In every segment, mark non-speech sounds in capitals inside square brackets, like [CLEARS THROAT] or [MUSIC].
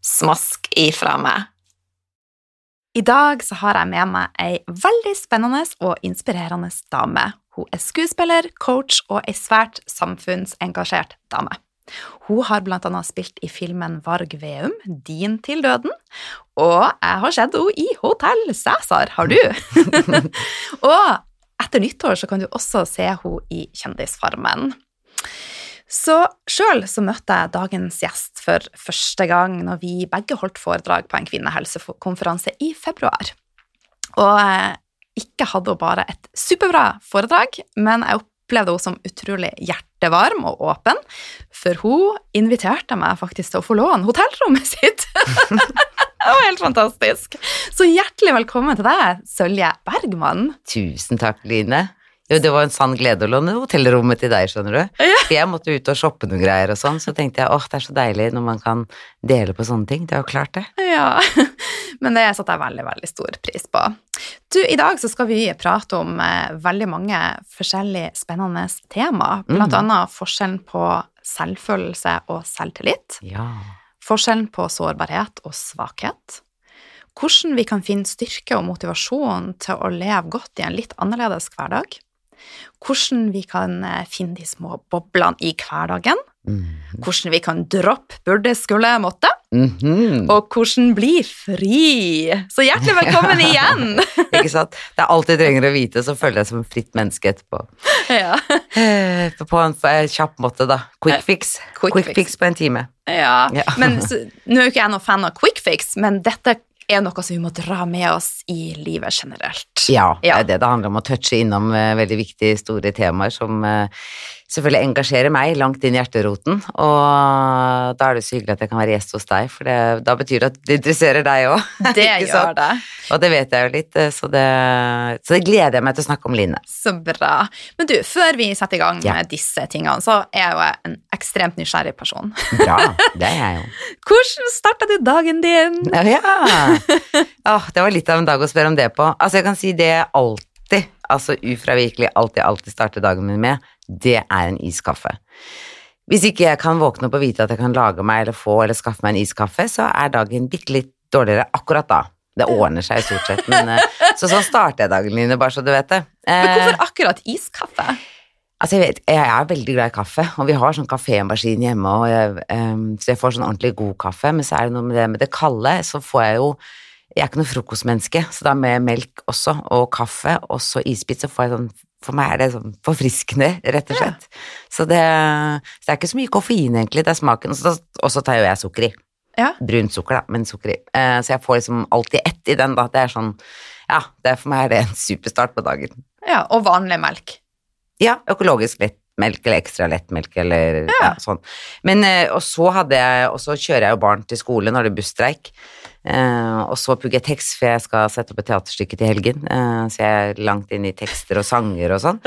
Smask ifra meg. I dag så har jeg med meg ei veldig spennende og inspirerende dame. Hun er skuespiller, coach og ei svært samfunnsengasjert dame. Hun har annet spilt i filmen Varg Veum, Din til døden, og jeg har sett henne i Hotell Cæsar, har du? [LAUGHS] [LAUGHS] og etter nyttår så kan du også se henne i Kjendisfarmen. Så sjøl så møtte jeg dagens gjest for første gang når vi begge holdt foredrag på en kvinnehelsekonferanse i februar. Og ikke hadde hun bare et superbra foredrag, men jeg opplevde henne som utrolig hjertevarm og åpen, for hun inviterte meg faktisk til å få låne hotellrommet sitt. [LAUGHS] det var helt fantastisk. Så hjertelig velkommen til deg, Sølje Bergman. Tusen takk, Line. Jo, det var en sann glede å låne hotellrommet til deg, skjønner du. Ja. Jeg måtte ut og shoppe noen greier og sånn, så tenkte jeg åh, det er så deilig når man kan dele på sånne ting. Det er jo klart, det. Ja, [LAUGHS] men det satte jeg veldig, veldig stor pris på. Du, i dag så skal vi prate om eh, veldig mange forskjellige spennende tema, blant mm. annet forskjellen på selvfølelse og selvtillit. Ja. Forskjellen på sårbarhet og svakhet hvordan vi kan finne styrke og motivasjon til å leve godt i en litt annerledes hverdag, hvordan vi kan eh, finne de små boblene i hverdagen. Mm. Hvordan vi kan droppe burde, skulle, måtte. Mm -hmm. Og hvordan bli fri. Så hjertelig velkommen igjen! [LAUGHS] Ikke sant. Det er alt jeg trenger å vite, så føler jeg som et fritt menneske etterpå. [LAUGHS] Ja. Eh, på en kjapp måte, da. Quick fix. Quick, quick fix. fix. på en time. Ja, ja. men [LAUGHS] Nå er jo ikke jeg noen fan av quick fix, men dette er noe som vi må dra med oss i livet generelt. Ja, det er det det handler om. Å touche innom uh, veldig viktige, store temaer som uh, selvfølgelig engasjerer meg langt inn i hjerteroten. Og da er det så hyggelig at jeg kan være gjest hos deg, for det, da betyr det at det interesserer deg òg. [LAUGHS] Det gjør det. Og det vet jeg jo litt, eh, så det, så det, gleder jeg meg til å snakke om, Line. Så bra. Men du, før vi setter i gang ja. med disse tingene, så er jeg jo en ekstremt nysgjerrig person. [LAUGHS] Bra, det er jeg jo. [LAUGHS] Hvordan starta du dagen din? Ja, Åh, det var litt av en dag å spørre om det på. Altså, jeg kan si det alltid, altså ufravikelig alltid, alltid starter dagen min med, det er en iskaffe. Hvis ikke jeg kan våkne opp og vite at jeg kan lage meg eller få eller skaffe meg en iskaffe, så er dagen bitte litt dårligere akkurat da. Det ordner seg stort sett, men eh, Så sånn starter jeg dagen, Line, bare så du vet det. Men hvorfor eh, akkurat iskaffe? Altså, jeg, vet, jeg er veldig glad i kaffe, og vi har sånn kafémaskin hjemme, og jeg, um, så jeg får sånn ordentlig god kaffe, men så er det noe med det med det kalde, så får jeg jo Jeg er ikke noe frokostmenneske, så da med melk også, og kaffe, og så isbit, så får jeg sånn for meg er det sånn forfriskende, rett og slett. Ja. Så, det, så, det, er ikke så mye koffein, egentlig. Det er smaken. Og så tar jo jeg sukker i. Ja. Brunt sukker, da, men sukker i. Eh, så jeg får liksom alltid ett i den, da. Det er sånn Ja, det, for meg er det en superstart på dagen. Ja, Og vanlig melk? Ja, økologisk lettmelk eller ekstra lettmelk eller ja. ja sånn. Men, eh, og så hadde jeg Og så kjører jeg jo barn til skole når det er busstreik. Uh, og så pugger jeg tekst, for jeg skal sette opp et teaterstykke til helgen. Uh, så jeg er langt inn i tekster og sanger og sånn.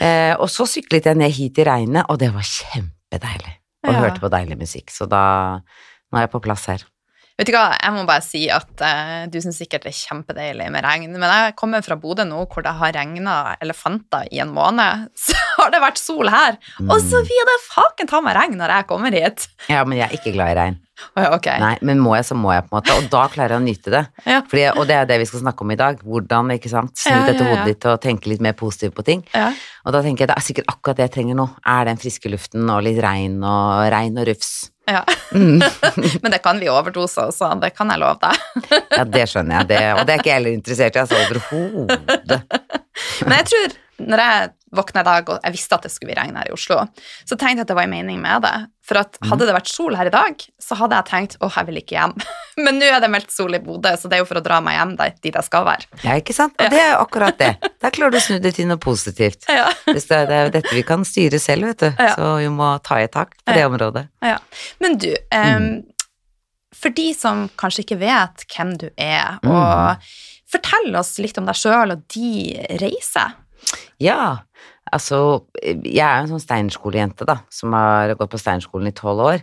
Uh, [LAUGHS] og så syklet jeg ned hit i regnet, og det var kjempedeilig. Og ja. hørte på deilig musikk. Så da Nå er jeg på plass her. Vet du hva, jeg må bare si at du syns sikkert det er kjempedeilig med regn, men jeg kommer fra Bodø nå hvor det har regna elefanter i en måned, [LAUGHS] så har det vært sol her, og så vil det faken ta meg regn når jeg kommer hit. Ja, men jeg er ikke glad i regn. Oh, ja, ok. Nei, men må jeg, så må jeg, på en måte. Og da klarer jeg å nyte det. Ja. Fordi, og det er det vi skal snakke om i dag. Hvordan ikke sant, snu dette ja, ja. hodet ditt og tenke litt mer positivt på ting. Ja. Og da tenker jeg det er sikkert akkurat det jeg trenger nå. Er den friske luften og litt regn og regn og rufs. Ja. Mm. [LAUGHS] Men det kan vi overdose også, det kan jeg love deg. Ja, det skjønner jeg. Det, og det er ikke jeg heller interessert i, altså overhodet. [LAUGHS] Men jeg tror, når jeg våkna i dag og jeg visste at det skulle bli regn her i Oslo, så tenkte jeg at det var en mening med det. For at hadde det vært sol her i dag, så hadde jeg tenkt åh, jeg vil ikke hjem. [LAUGHS] Men nå er det meldt sol i Bodø, så det er jo for å dra meg hjem der, dit jeg skal være. Ja, ikke sant? Og det er jo akkurat det. [LAUGHS] Der klarer du å snu det til noe positivt. Ja. Det, det er jo dette vi kan styre selv, vet du. Ja. Så vi må ta i takt på det området. Ja. Men du, em, for de som kanskje ikke vet hvem du er, og fortell oss litt om deg sjøl og de reiser. Ja, altså jeg er jo en sånn steinskolejente, da, som har gått på steinskolen i tolv år,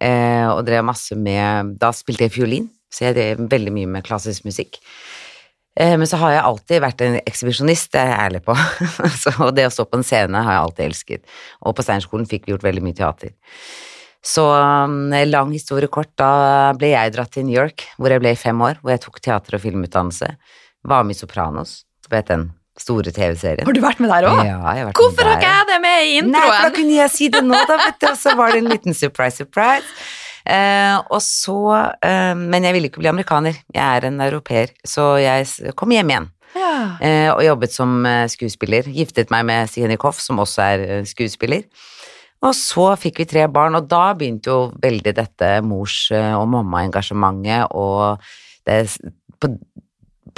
eh, og drev masse med, da spilte jeg fiolin, så jeg drev veldig mye med klassisk musikk. Eh, men så har jeg alltid vært en ekshibisjonist, det er jeg ærlig på, [LAUGHS] så, og det å stå på en scene har jeg alltid elsket, og på steinskolen fikk vi gjort veldig mye teater. Så um, lang historie kort, da ble jeg dratt til New York, hvor jeg ble i fem år, hvor jeg tok teater- og filmutdannelse, var med i Sopranos, du vet den store TV-serien. Har du vært med der òg? Ja, Hvorfor har ikke jeg det med i Nei, for da kunne jeg si det nå, da, vet du, og så var det en liten surprise, surprise. Eh, og så eh, Men jeg ville ikke bli amerikaner, jeg er en europeer, så jeg kom hjem igjen. Ja. Eh, og jobbet som eh, skuespiller. Giftet meg med Sienik Hoff, som også er eh, skuespiller. Og så fikk vi tre barn, og da begynte jo veldig dette mors- eh, og mammaengasjementet og det, på,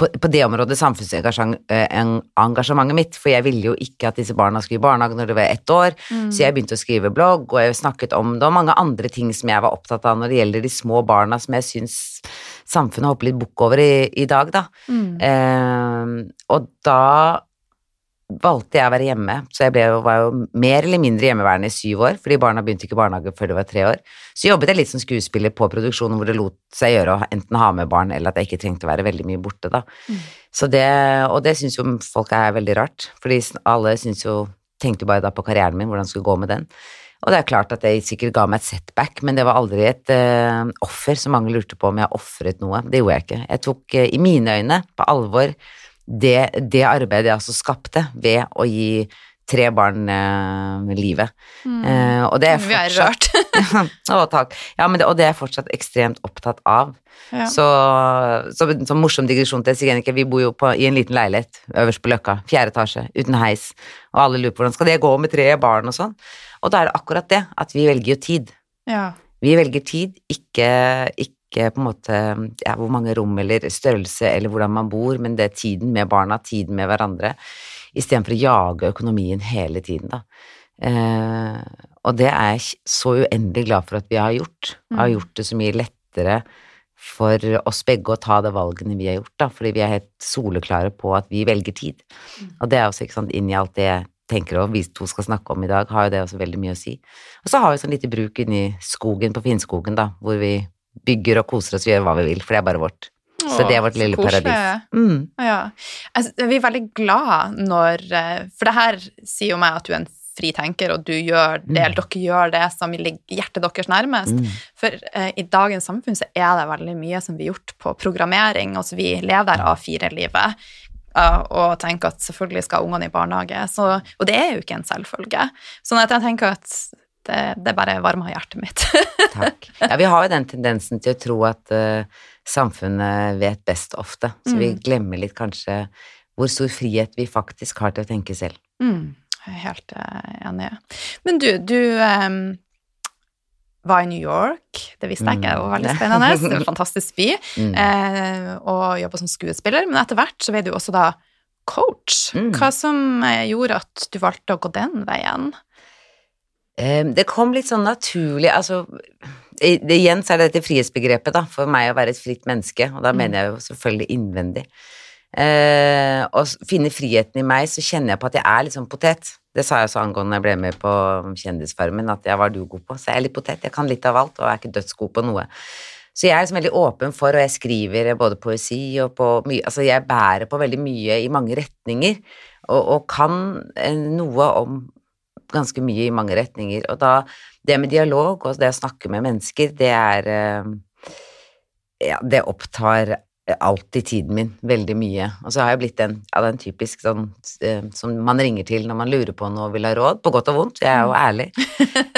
på, på det området samfunnsengasjementet mitt, for jeg ville jo ikke at disse barna skulle i barnehage når de var ett år, så jeg begynte å skrive blogg, og jeg snakket om det, og mange andre ting som jeg var opptatt av når det gjelder de små barna, som jeg syns samfunnet hopper litt bukk over i, i dag, da. Mm. Eh, og da valgte jeg å være hjemme, så jeg ble jo, var jo mer eller mindre hjemmeværende i syv år, fordi barna begynte ikke i barnehage før de var tre år. Så jobbet jeg litt som skuespiller på produksjonen hvor det lot seg gjøre å enten ha med barn, eller at jeg ikke trengte å være veldig mye borte, da. Så det, og det syns jo folk er veldig rart, fordi alle syns jo Tenkte jo bare da på karrieren min, hvordan skulle gå med den. Og det er klart at det sikkert ga meg et setback, men det var aldri et uh, offer, så mange lurte på om jeg ofret noe. Det gjorde jeg ikke. Jeg tok uh, i mine øyne på alvor det, det arbeidet jeg altså skapte ved å gi tre barn eh, livet. Eh, og det er Vi er fortsatt rørt. [LAUGHS] Å, takk. Ja, men det, og det er jeg fortsatt ekstremt opptatt av. Ja. Så, så, så morsom digresjon til Sigenike, vi bor jo på, i en liten leilighet øverst på Løkka, fjerde etasje, uten heis, og alle lurer på hvordan skal det gå med tre barn og sånn. Og da er det akkurat det, at vi velger jo tid. Ja. Vi velger tid, ikke, ikke på en måte ja, hvor mange rom eller størrelse eller hvordan man bor, men det er tiden med barna, tiden med hverandre, istedenfor å jage økonomien hele tiden, da. Eh, og det er jeg så uendelig glad for at vi har gjort. Vi Har Mm. gjort det så mye lettere for oss begge å ta de valgene vi har gjort, da, fordi vi er helt soleklare på at vi velger tid. Og det er også ikke sant, inn i alt det jeg tenker og vi to skal snakke om i dag, har jo det også veldig mye å si. Og så har vi sånn lite bruk inni skogen på Finnskogen, da, hvor vi bygger og koser oss vi gjør hva vi vil, for det er bare vårt. Så det er vårt lille Korsle. paradis. Mm. Ja. Altså, vi er veldig glad når eh, For det her sier jo meg at du er en fritenker, og du gjør det, eller dere gjør det som ligger hjertet deres nærmest. Mm. For eh, i dagens samfunn så er det veldig mye som blir gjort på programmering, og så vi lever der A4-livet. Uh, og tenker at selvfølgelig skal ungene i barnehage, så, og det er jo ikke en selvfølge. At jeg tenker at det, det bare varmer hjertet mitt. [LAUGHS] Takk. Ja, vi har jo den tendensen til å tro at uh, samfunnet vet best ofte, så vi Mm. glemmer litt kanskje hvor stor frihet vi faktisk har til å tenke selv. Mm, jeg er helt eh, enig. Men du, du um var i New York, det visste jeg ikke, det var veldig Mm. spennende. Det var en [LAUGHS] fantastisk by. Mm. Eh, og jobba som skuespiller, men etter hvert så ble du også da coach. Mm. Hva som eh, gjorde at du valgte å gå den veien? Eh, Det kom litt sånn naturlig, altså det, Igjen så er det dette frihetsbegrepet, da, for meg å være et fritt menneske, og da Mm. mener jeg jo selvfølgelig innvendig. Eh, og finne friheten i meg, så kjenner jeg på at jeg er litt sånn potet. Det sa jeg også angående jeg ble med på Kjendisfarmen, at jeg var du god på. Så jeg er litt potet, jeg kan litt av alt, og er ikke dødsgod på noe. Så jeg er liksom veldig åpen for, og jeg skriver både poesi og på mye Altså jeg bærer på veldig mye i mange retninger, og, og kan eh, noe om ganske mye i mange retninger. Og da Det med dialog og det å snakke med mennesker, det er eh, Ja, det opptar alltid tiden min veldig mye. Og så har jeg blitt den, ja, den typisk sånn eh, som man ringer til når man lurer på noe og vil ha råd, på godt og vondt, jeg er jo ærlig.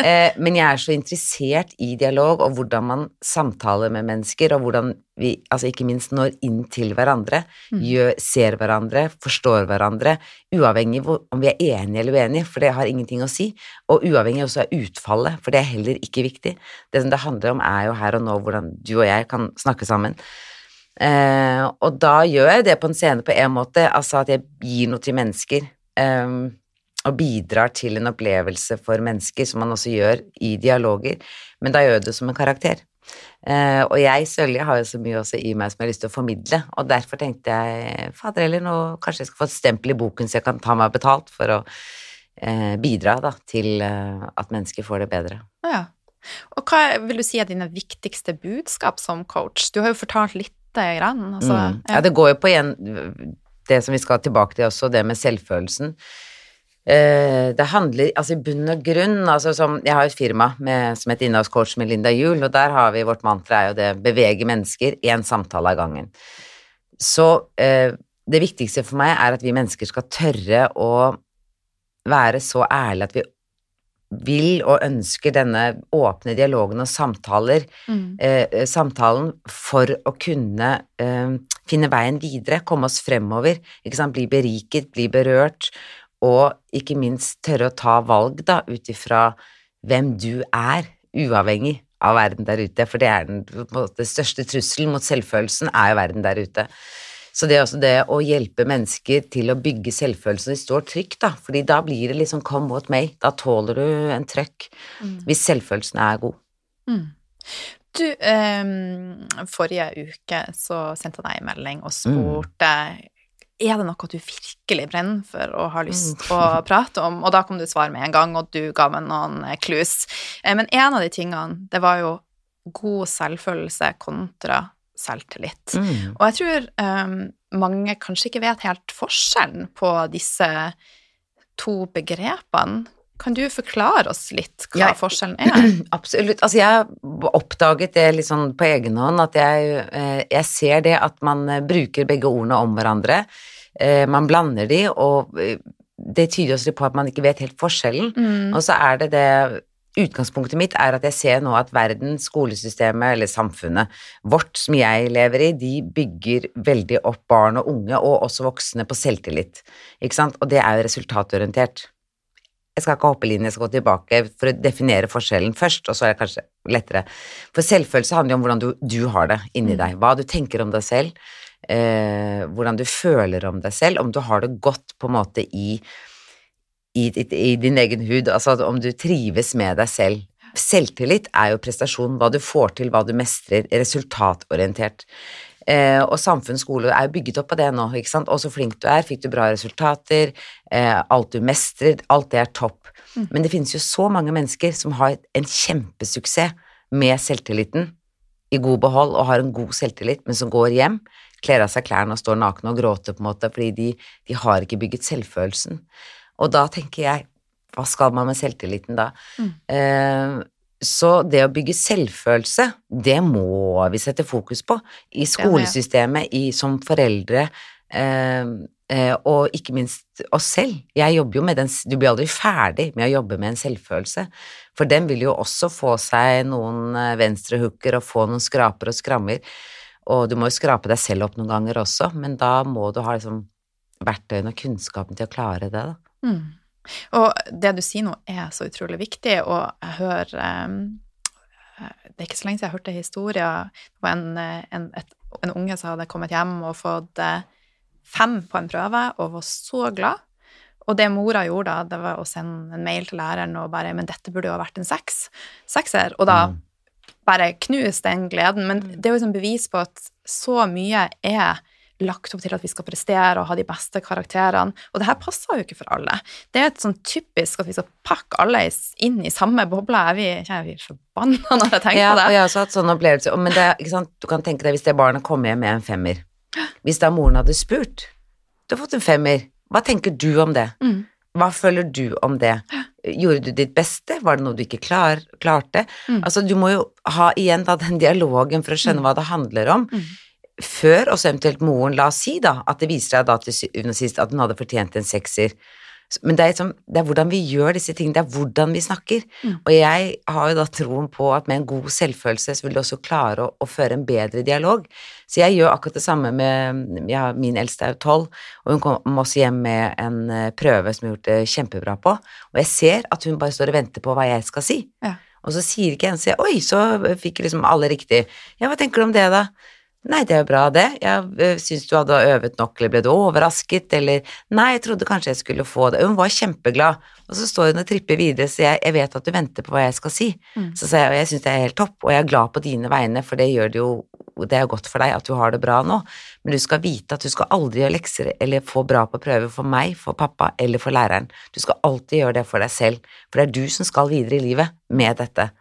Eh, men jeg er så interessert i dialog og hvordan man samtaler med mennesker, og hvordan vi altså ikke minst når inn til hverandre, mm. gjør, ser hverandre, forstår hverandre, uavhengig av om vi er enige eller uenige, for det har ingenting å si, og uavhengig også av utfallet, for det er heller ikke viktig. Det som det handler om, er jo her og nå hvordan du og jeg kan snakke sammen. Eh, og da gjør jeg det på en scene på en måte, altså at jeg gir noe til mennesker. Eh, og bidrar til en opplevelse for mennesker, som man også gjør i dialoger. Men da gjør jeg det som en karakter. Eh, og jeg, Sølje, har jo så mye også i meg som jeg har lyst til å formidle, og derfor tenkte jeg fader heller, nå kanskje jeg skal få et stempel i boken så jeg kan ta meg betalt for å eh, bidra da, til uh, at mennesker får det bedre. Ja. Og hva vil du si er dine viktigste budskap som coach? Du har jo fortalt litt lite grann. Altså, mm. ja. ja. det går jo på igjen det som vi skal tilbake til også, det med selvfølelsen. Uh, det handler altså i bunn og grunn altså som, Jeg har et firma med, som heter Innholdscoach med Linda Juel, og der har vi vårt mantra er jo det bevege mennesker én samtale av gangen. Så uh, det viktigste for meg er at vi mennesker skal tørre å være så ærlige at vi vil og ønsker denne åpne dialogen og samtaler, mm. eh, eh samtalen for å kunne eh, finne veien videre, komme oss fremover, bli beriket, bli berørt, og ikke minst tørre å ta valg da, ut ifra hvem du er, uavhengig av verden der ute, for det er den, den største trusselen mot selvfølelsen, er jo verden der ute. Så det er også det å hjelpe mennesker til å bygge selvfølelsen de står trygt, da, fordi da blir det liksom 'come what may', da tåler du en trøkk mm. hvis selvfølelsen er god. Mm. Du, um, forrige uke så sendte jeg deg en melding og spurte mm. er det noe du virkelig brenner for og har lyst til å mm. [LAUGHS] prate om, og da kom du svar med en gang, og du ga meg noen clues. Eh, men en av de tingene, det var jo god selvfølelse kontra selvtillit. Mm. Og jeg tror um, mange kanskje ikke vet helt forskjellen på disse to begrepene. Kan du forklare oss litt hva ja, forskjellen [CLEARS THROAT] er? Absolutt. Altså, jeg oppdaget det litt sånn på egen hånd, at jeg, eh, jeg ser det at man eh, bruker begge ordene om hverandre. Eh, man blander de, og det tyder også på at man ikke vet helt forskjellen. Mm. Og så er det det Utgangspunktet mitt er at jeg ser nå at verden, skolesystemet eller samfunnet vårt som jeg lever i, de bygger veldig opp barn og unge, og også voksne, på selvtillit. Ikke sant? Og det er jo resultatorientert. Jeg skal ikke hoppe linjen, jeg skal gå tilbake for å definere forskjellen først, og så er det kanskje lettere. For selvfølelse handler jo om hvordan du, du har det inni mm. deg, hva du tenker om deg selv, eh, hvordan du føler om deg selv, om du har det godt på en måte i i, i, i, din egen hud, altså om du trives med deg selv. Selvtillit er jo prestasjon, hva du får til, hva du mestrer, resultatorientert. Eh, og samfunn, skole er jo bygget opp på det nå, ikke sant. Og så flink du er, fikk du bra resultater, eh, alt du mestrer, alt det er topp. Mm. Men det finnes jo så mange mennesker som har en kjempesuksess med selvtilliten i god behold og har en god selvtillit, men som går hjem, kler av seg klærne og står nakne og gråter, på en måte, fordi de, de har ikke bygget selvfølelsen. Og da tenker jeg, hva skal man med selvtilliten da? Mm. Eh, så det å bygge selvfølelse, det må vi sette fokus på i skolesystemet, i, som foreldre, eh, eh, og ikke minst oss selv. Jeg jobber jo med den Du blir aldri ferdig med å jobbe med en selvfølelse, for den vil jo også få seg noen eh, venstrehooker og få noen skraper og skrammer. Og du må jo skrape deg selv opp noen ganger også, men da må du ha liksom verktøyene og kunnskapen til å klare det, da. Mm. Og det du sier nå, er så utrolig viktig, og jeg hører um, Det er ikke så lenge siden jeg hørte historier om en, en, et, en unge som hadde kommet hjem og fått eh, fem på en prøve, og var så glad. Og det mora gjorde da, det var å sende en mail til læreren og bare 'Men dette burde jo ha vært en seks, sekser.' Og da mm. bare knus den gleden. Men det er jo liksom bevis på at så mye er lagt opp til at vi skal prestere og ha de beste karakterene. Og det her passer jo ikke for alle. Det er et sånn typisk at vi skal pakke alle inn i samme boble. Er vi, jeg blir forbanna når jeg tenker ja, på det? Ja, og jeg har også hatt sånne opplevelser. Men det, du kan tenke deg hvis det barnet kommer hjem med en femmer. Hvis da moren hadde spurt Du har fått en femmer. Hva tenker du om det? Mm. Hva føler du om det? Gjorde du ditt beste? Var det noe du ikke klar, klarte? Altså, du må jo ha igjen da den dialogen for å skjønne hva det handler om. Før også eventuelt moren, la oss si da, at det viser seg da til syvende og sist at hun hadde fortjent en sekser. Men det er, liksom, det er hvordan vi gjør disse tingene, det er hvordan vi snakker. Og jeg har jo da troen på at med en god selvfølelse så vil du også klare å, å føre en bedre dialog. Så jeg gjør akkurat det samme med ja, Min eldste er jo tolv, og hun kom også hjem med en eh, prøve som hun har gjort det kjempebra på. Og jeg ser at hun bare står og venter på hva jeg skal si. Ja. Og så sier ikke en så jeg, Oi, så fikk liksom alle riktig. Ja, hva tenker du om det, da? Nei, det er jo bra, det. Jeg øh, syns du hadde øvet nok, eller ble du overrasket, eller Nei, jeg trodde kanskje jeg skulle få det. Hun var kjempeglad, og så står hun og tripper videre, så jeg, jeg vet at du venter på hva jeg skal si. Så sa jeg, og jeg syns det er helt topp, og jeg er glad på dine vegne, for det gjør det jo det er godt for deg at du har det bra nå, men du skal vite at du skal aldri gjøre lekser eller få bra på prøve for meg, for pappa eller for læreren. Du skal alltid gjøre det for deg selv, for det er du som skal videre i livet med dette,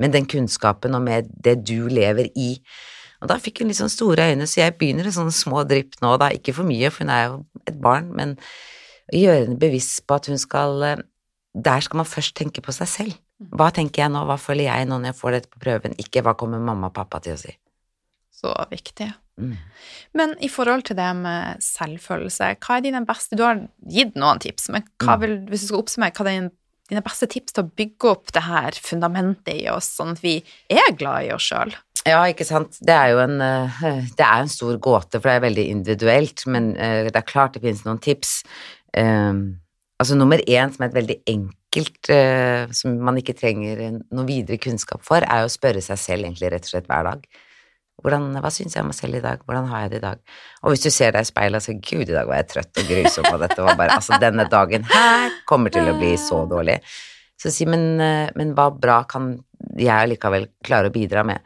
med den kunnskapen og med det du lever i. Og da fikk hun litt sånn store øyne, så jeg begynner i sånne små drypp nå, da, ikke for mye, for hun er jo et barn, men å gjøre henne bevisst på at hun skal eh, Der skal man først tenke på seg selv. Hva tenker jeg nå, hva føler jeg nå når jeg får dette på prøven, ikke hva kommer mamma og pappa til å si. Så viktig. Mm. Men i forhold til det med selvfølelse, hva er dine beste Du har gitt noen tips, men hva vil, hvis du skal oppsummere, hva er dine, dine beste tips til å bygge opp det her fundamentet i oss, sånn at vi er glad i oss sjøl? Ja, ikke sant. Det er jo en, eh, det er en stor gåte, for det er veldig individuelt, men eh, det er klart det finnes noen tips. Um, altså nummer én, som er et veldig enkelt, eh, som man ikke trenger noe videre kunnskap for, er å spørre seg selv egentlig rett og slett hver dag. Hvordan, hva syns jeg om meg selv i dag? Hvordan har jeg det i dag? Og hvis du ser deg i speilet sier 'gud, i dag var jeg trøtt og grusom', og dette var bare Altså, denne dagen her kommer til å bli så dårlig. Så si, men, eh, men hva bra kan jeg allikevel klare å bidra med?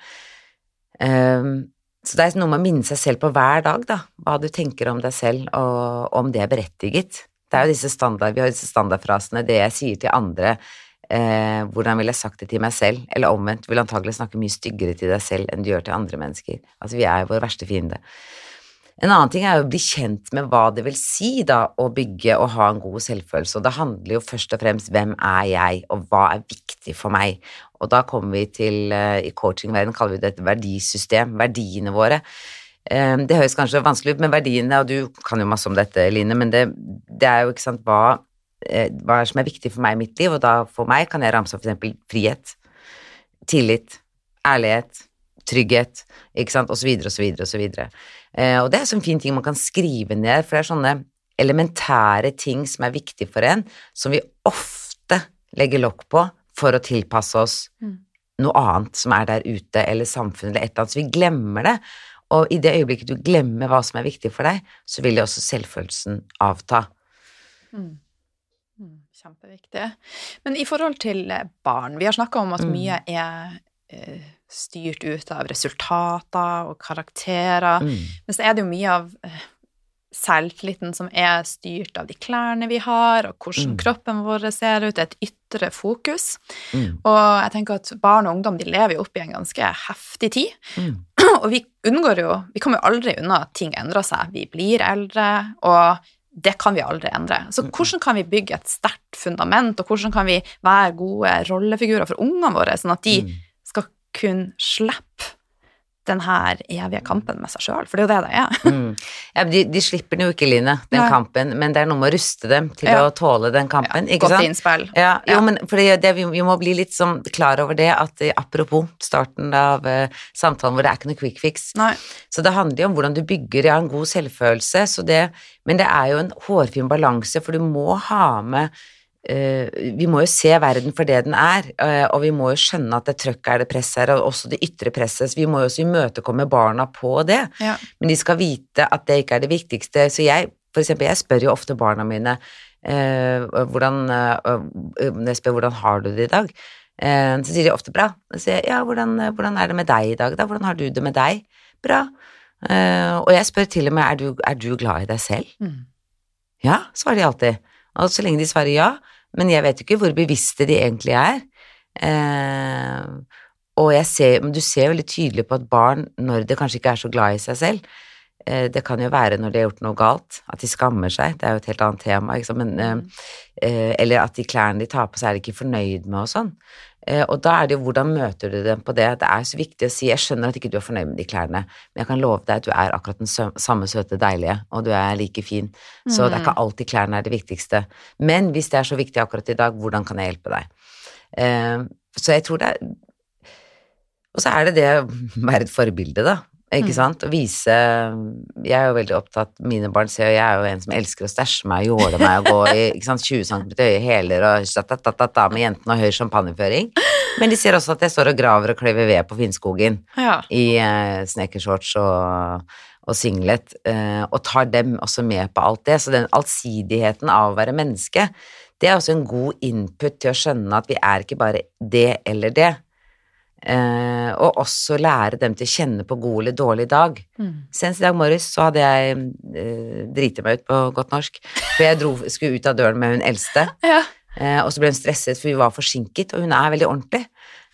Um, så det er noe med å minne seg selv på hver dag, da, hva du tenker om deg selv, og om det er berettiget. Det er jo disse standard, Vi har disse standardfrasene, det jeg sier til andre, eh, hvordan ville jeg sagt det til meg selv, eller omvendt, vil antagelig snakke mye styggere til deg selv enn du gjør til andre mennesker. Altså, vi er jo vår verste fiende. En annen ting er jo å bli kjent med hva det vil si da, å bygge og ha en god selvfølelse, og det handler jo først og fremst hvem er jeg, og hva er viktig for meg, og da kommer vi til, eh, i coachingverdenen kaller vi det et verdisystem, verdiene våre. Eh, Det høres kanskje vanskelig ut, men verdiene, og du kan jo masse om dette, Line, men det, det er jo ikke sant hva, hva er det som er viktig for meg i mitt liv, og da for meg kan jeg ramse opp eksempel frihet, tillit, ærlighet, trygghet, ikke sant, og så videre og. Eh, det er sånne fine ting man kan skrive ned, for det er sånne elementære ting som er viktige for en, som vi ofte legger lokk på for å tilpasse oss noe annet som er der ute, eller samfunnet, eller et eller annet, så vi glemmer det. Og i det øyeblikket du glemmer hva som er viktig for deg, så vil jo også selvfølelsen avta. Mm, Kjempeviktig. Men i forhold til eh, barn, vi har snakka om at Mm. mye er eh, styrt ut av resultater og karakterer, Mm. men så er det jo mye av eh, selvtilliten som er styrt av de klærne vi har, og hvordan Mm. kroppen vår ser ut, et ytre fokus. Mm. Og jeg tenker at barn og ungdom de lever jo opp i en ganske heftig tid, Mm. [CLEARS THROAT] og vi unngår jo Vi kommer jo aldri unna at ting endrer seg. Vi blir eldre, og det kan vi aldri endre. Så hvordan kan vi bygge et sterkt fundament, og hvordan kan vi være gode rollefigurer for ungene våre, sånn at de Mm. skal kunne slippe den her evige kampen med seg sjøl? For det er jo det det er. [LAUGHS] Mm. Ja, de, de slipper den jo ikke, Line, den Nei. kampen, men det er noe med å ruste dem til Ja. å tåle den kampen, ikke Godt sant? innspill. Ja, jo, men fordi det, vi, vi må bli litt sånn klar over det, at eh, apropos starten av uh, samtalen hvor det er ikke noe quick fix, Nei. så det handler jo om hvordan du bygger ja, en god selvfølelse, så det, men det er jo en hårfin balanse, for du må ha med vi må jo se verden for det den er, eh, og vi må jo skjønne at det trøkket er det presset her, og også det ytre presset, så vi må jo også imøtekomme barna på det. Ja. Men de skal vite at det ikke er det viktigste. Så jeg, for eksempel, jeg spør jo ofte barna mine eh, hvordan, eh, når jeg spør hvordan har du det i dag, eh, så sier de ofte bra. Så sier jeg ja, hvordan, hvordan er det med deg i dag, da? Hvordan har du det med deg? Bra. Eh, og jeg spør til og med er du, er du glad i deg selv? Mm. Ja, svarer de alltid. Og så lenge de svarer ja, men jeg vet jo ikke hvor bevisste de egentlig er. Eh, og jeg ser, men du ser veldig tydelig på at barn, når de kanskje ikke er så glad i seg selv, Eh, det kan jo være når de har gjort noe galt, at de skammer seg, det er jo et helt annet tema, men eh, eh, Eller at de klærne de tar på seg, er de ikke fornøyd med og sånn. Eh, og da er det jo hvordan møter du dem på det. Det er så viktig å si jeg skjønner at ikke du er fornøyd med de klærne, men jeg kan love deg at du er akkurat den samme søte, deilige, og du er like fin. Så det er ikke alltid klærne er det viktigste. Men hvis det er så viktig akkurat i dag, hvordan kan jeg hjelpe deg? Eh, så jeg tror det er Og så er det det å være et forbilde, da. Ikke sant? Og vise Jeg er jo veldig opptatt Mine barn ser jo Jeg er jo en som elsker å stæsje meg, jåle meg og gå i ikke sant, 20 cm høye hæler og ta-ta-ta-ta med jentene og høy champagneføring. Men de ser også at jeg står og graver og kløyver ved på Finnskogen Ja. i eh, snekkershorts og, og singlet, eh, og tar dem også med på alt det. Så den allsidigheten av å være menneske, det er også en god input til å skjønne at vi er ikke bare det eller det. Eh, og også lære dem til å kjenne på god eller dårlig dag. Mm. Senest i dag morges så hadde jeg eh, driti meg ut på godt norsk, for jeg dro, skulle ut av døren med hun eldste. [LAUGHS] Ja. Eh, og så ble hun stresset, for vi var forsinket, og hun er veldig ordentlig.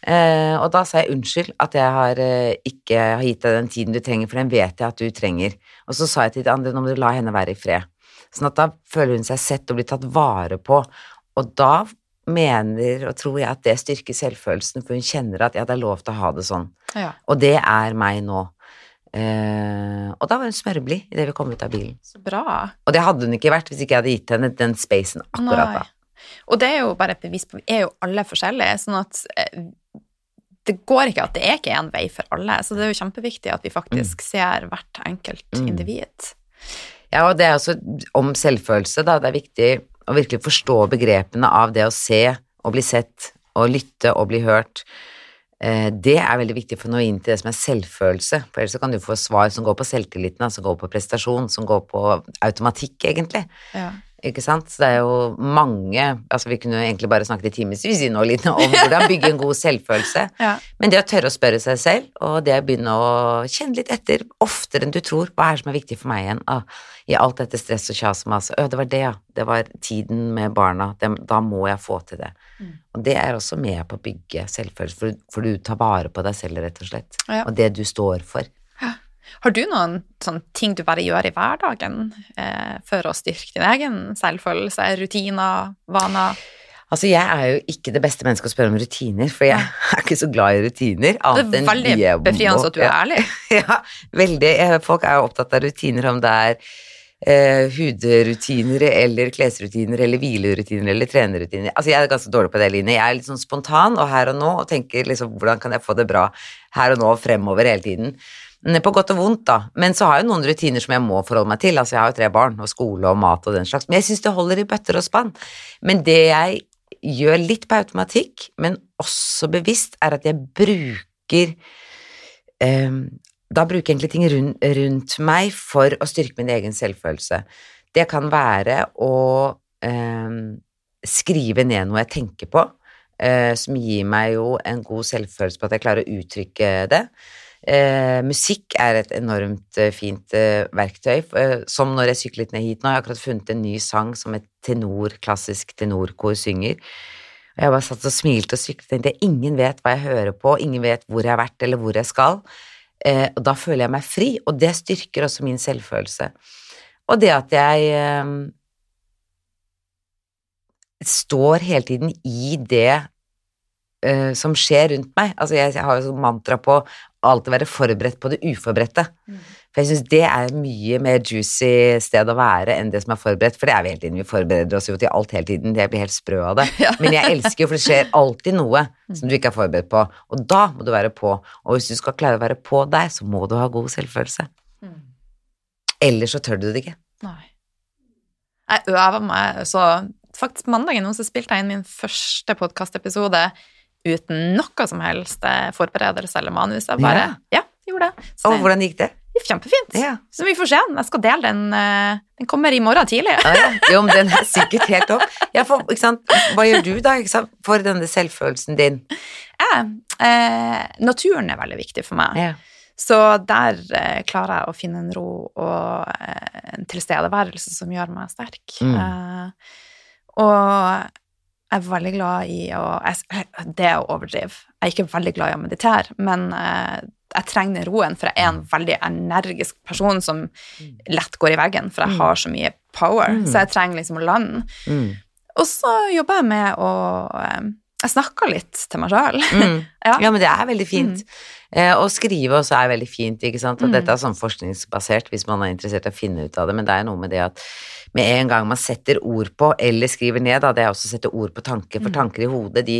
Eh, og da sa jeg unnskyld at jeg har, eh, ikke har gitt deg den tiden du trenger, for den vet jeg at du trenger. Og så sa jeg til de andre, nå må du la henne være i fred. Sånn at da føler hun seg sett og blir tatt vare på. Og da mener og tror jeg at det styrker selvfølelsen, for hun kjenner at ja, det er lov til å ha det sånn. ja. Og det er meg nå. Eh, og da var hun smørblid idet vi kom ut av bilen. Så bra. Og det hadde hun ikke vært hvis ikke jeg hadde gitt henne den spacen akkurat da. Og det er jo bare et bevis på Vi er jo alle forskjellige, sånn at eh, det går ikke at det er ikke én vei for alle. Så det er jo kjempeviktig at vi faktisk ser hvert enkelt Mm. individ. Ja, og det er også om selvfølelse, da. Det er viktig å virkelig forstå begrepene av det å se og bli sett, og lytte og bli hørt. Eh, Det er veldig viktig for å nå inn til det som er selvfølelse, for ellers kan du få svar som går på selvtilliten, som går på prestasjon, som går på automatikk, egentlig. Ja. Ikke sant? Så det er jo mange Altså, vi kunne egentlig bare snakket i timevis nå litt om [LAUGHS] hvordan bygge en god selvfølelse. Ja. Men det å tørre å spørre seg selv, og det å begynne å kjenne litt etter oftere enn du tror, hva er det som er viktig for meg igjen? Ah, I alt dette stress og kjas og mas. Å, det var det, ja. Det var tiden med barna. Det, da må jeg få til det. Mm. Og det er også med på å bygge selvfølelse, for, for du tar vare på deg selv, rett og slett. Ja. Og det du står for. Har du noen sånn ting du bare gjør i hverdagen eh, for å styrke din egen selvfølelse? Rutiner, vaner? Altså, jeg er jo ikke det beste mennesket å spørre om rutiner, for jeg er ikke så glad i rutiner. Det er veldig befriende at du er ærlig. [LAUGHS] Ja, veldig. Eh, Folk er jo opptatt av rutiner, om det er eh, hudrutiner eller klesrutiner eller hvilerutiner eller trenerrutiner. Altså, jeg er ganske dårlig på det, Line. Jeg er litt sånn spontan og her og nå og tenker liksom hvordan kan jeg få det bra her og nå og fremover hele tiden. På godt og vondt, da. Men så har jeg noen rutiner som jeg må forholde meg til. Altså, jeg har jo tre barn, og skole og mat og den slags. Men jeg syns det holder i bøtter og spann. Men det jeg gjør litt på automatikk, men også bevisst, er at jeg bruker eh, Da bruker jeg egentlig ting rundt, rundt meg for å styrke min egen selvfølelse. Det kan være å eh, skrive ned noe jeg tenker på, eh, som gir meg jo en god selvfølelse på at jeg klarer å uttrykke det. Eh, musikk er et enormt eh, fint eh, verktøy, eh, som når jeg syklet ned hit nå. Jeg har akkurat funnet en ny sang som et tenor, klassisk tenorkor synger. Og jeg bare satt og smilte og syklet og tenkte ingen vet hva jeg hører på, ingen vet hvor jeg har vært eller hvor jeg skal. Eh, og da føler jeg meg fri, og det styrker også min selvfølelse. Og det at jeg eh, står hele tiden i det eh, som skjer rundt meg. Altså jeg, jeg har jo sånn mantra på alltid være forberedt på det uforberedte. For jeg syns det er mye mer juicy sted å være enn det som er forberedt, for det er vi hele tiden. Vi forbereder oss jo til alt hele tiden. Jeg blir helt sprø av det. [LAUGHS] Ja. Men jeg elsker jo, for det skjer alltid noe som du ikke er forberedt på, og da må du være på. Og hvis du skal klare å være på der, så må du ha god selvfølelse. Ellers så tør du det ikke. Nei. Jeg øver meg, så faktisk mandagen nå så spilte jeg inn min første podkastepisode uten noe som helst eh, forberedelse eller manus. Jeg bare, ja, gjorde det. Så Og hvordan gikk det? kjempefint. Ja. Så vi får se. Jeg skal dele den. eh, Den kommer i morgen tidlig. Ja, ja. Jo, men den er sikkert helt opp. Ja, for? Hva gjør du da for denne selvfølelsen din? Eh, naturen er veldig viktig for meg. Ja. Så der eh, klarer jeg å finne en ro og eh, en tilstedeværelse som gjør meg sterk. Mm. Eh, og jeg er veldig glad i å jeg, Det er å overdrive. Jeg er ikke veldig glad i å meditere, men eh, jeg trenger roen, for jeg er en veldig energisk person som lett går i veggen, for jeg har så mye power, så jeg trenger liksom å lande. Mm. Og så jobber jeg med å eh, Jeg snakker litt til meg sjøl. Mm. [LAUGHS] Ja. Ja, men det er veldig fint. Eh, å skrive også er veldig fint, ikke sant. Og Mm. dette er sånn forskningsbasert hvis man er interessert i å finne ut av det, men det er noe med det at med en gang man setter ord på, eller skriver ned, da, det er også å sette ord på tanker, Mm. for tanker i hodet, de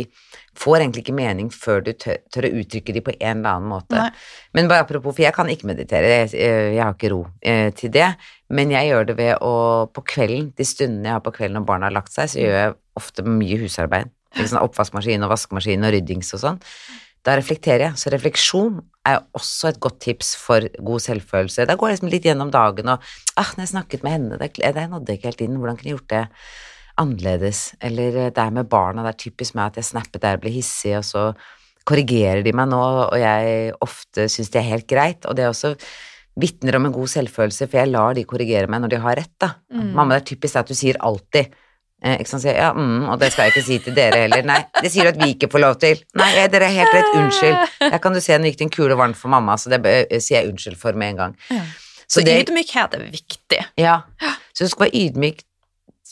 får egentlig ikke mening før du tør, tør å uttrykke de på en eller annen måte. Nei. Men bare apropos, for jeg kan ikke meditere, jeg, jeg har ikke ro eh, til det, men jeg gjør det ved å, på kvelden, de stundene jeg har på kvelden når barna har lagt seg, så gjør jeg ofte mye husarbeid. Ikke sånn oppvaskmaskin og vaskemaskin og ryddings og sånn. Da reflekterer jeg. Så refleksjon er også et godt tips for god selvfølelse. Da går jeg liksom litt gjennom dagen og ah, når jeg snakket med henne, det, nådde ikke helt inn, hvordan kunne jeg gjort det annerledes? Eller det er med barna, det er typisk meg at jeg snappet der, og ble hissig, og så korrigerer de meg nå, og jeg ofte syns det er helt greit. Og det er også vitner om en god selvfølelse, for jeg lar de korrigere meg når de har rett, da. Mamma, det er typisk at du sier alltid. Eh, ikke sant, sier ja, mm, og det skal jeg ikke si til dere heller. Nei, det sier du at vi ikke får lov til. Nei, eh, dere er helt rett, unnskyld. Der kan du se, nå gikk det en kule varmt for mamma, så det eh, sier jeg unnskyld for med en gang. Ja. Så Så det, ydmykhet er viktig. ja, så du skal være ydmyk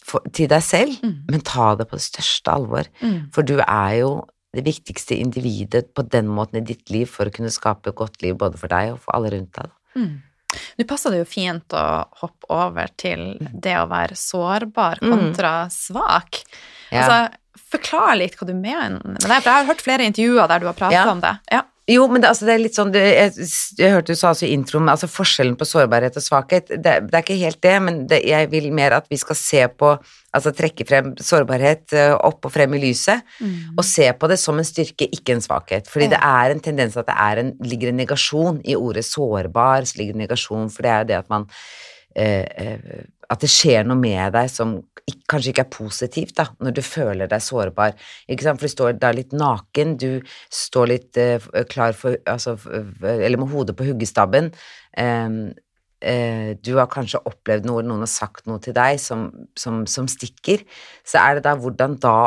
for, til deg selv, Mm. men ta det på det største alvor. For du er jo det viktigste individet på den måten i ditt liv for å kunne skape et godt liv både for deg og for alle rundt deg. da. Nå passer det jo fint å hoppe over til det å være sårbar Mm. kontra svak. Ja. Altså, forklar litt hva du mener med det, for jeg har hørt flere intervjuer der du har pratet Ja. om det. Ja. Jo, men det, altså, det er litt sånn det, jeg, jeg hørte du sa altså i introen, altså forskjellen på sårbarhet og svakhet, det, det er ikke helt det, men det, jeg vil mer at vi skal se på Altså trekke frem sårbarhet eh, opp og frem i lyset, og se på det som en styrke, ikke en svakhet. Fordi det er en tendens at det er en, ligger en negasjon i ordet sårbar, så ligger det en negasjon, for det er jo det at man eh, eh, At det skjer noe med deg som kanskje ikke er positivt, da, når du føler deg sårbar. Ikke sant? For du står da litt naken, du står litt uh, klar for altså, Eller med hodet på huggestabben. Um, uh, du har kanskje opplevd noe, noen har sagt noe til deg som, som, som stikker. Så er det da hvordan da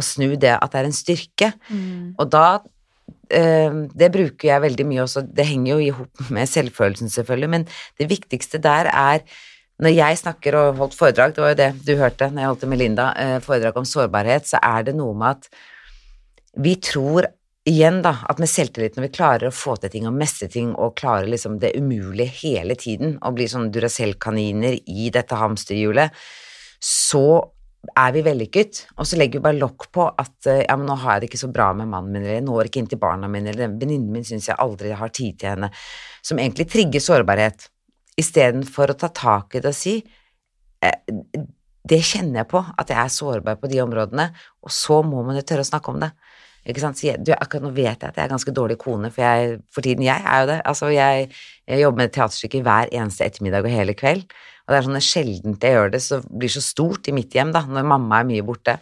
å snu det at det er en styrke. Og da eh, Det bruker jeg veldig mye også, det henger jo i hop med selvfølelsen selvfølgelig, men det viktigste der er når jeg snakker og holdt foredrag, det var jo det du hørte når jeg holdt det med Linda, eh, foredrag om sårbarhet, så er det noe med at vi tror igjen da, at med selvtillit, når vi klarer å få til ting og mestre ting og klarer liksom det umulige hele tiden og blir sånne Duracell-kaniner i dette hamsterhjulet, så er vi vellykket, og så legger vi bare lokk på at eh, ja, men nå har jeg det ikke så bra med mannen min, eller jeg når ikke inn til barna mine, eller venninnen min syns jeg aldri har tid til henne, som egentlig trigger sårbarhet, istedenfor å ta tak i det og si eh, det kjenner jeg på, at jeg er sårbar på de områdene, og så må man jo tørre å snakke om det. Ikke sant? Jeg, du, akkurat nå vet jeg at jeg er ganske dårlig kone, for jeg, for tiden jeg er jo det. Altså, jeg, jeg jobber med teaterstykker hver eneste ettermiddag og hele kveld, og det er sånn det er sjeldent jeg gjør det, så det blir så stort i mitt hjem, da, når mamma er mye borte.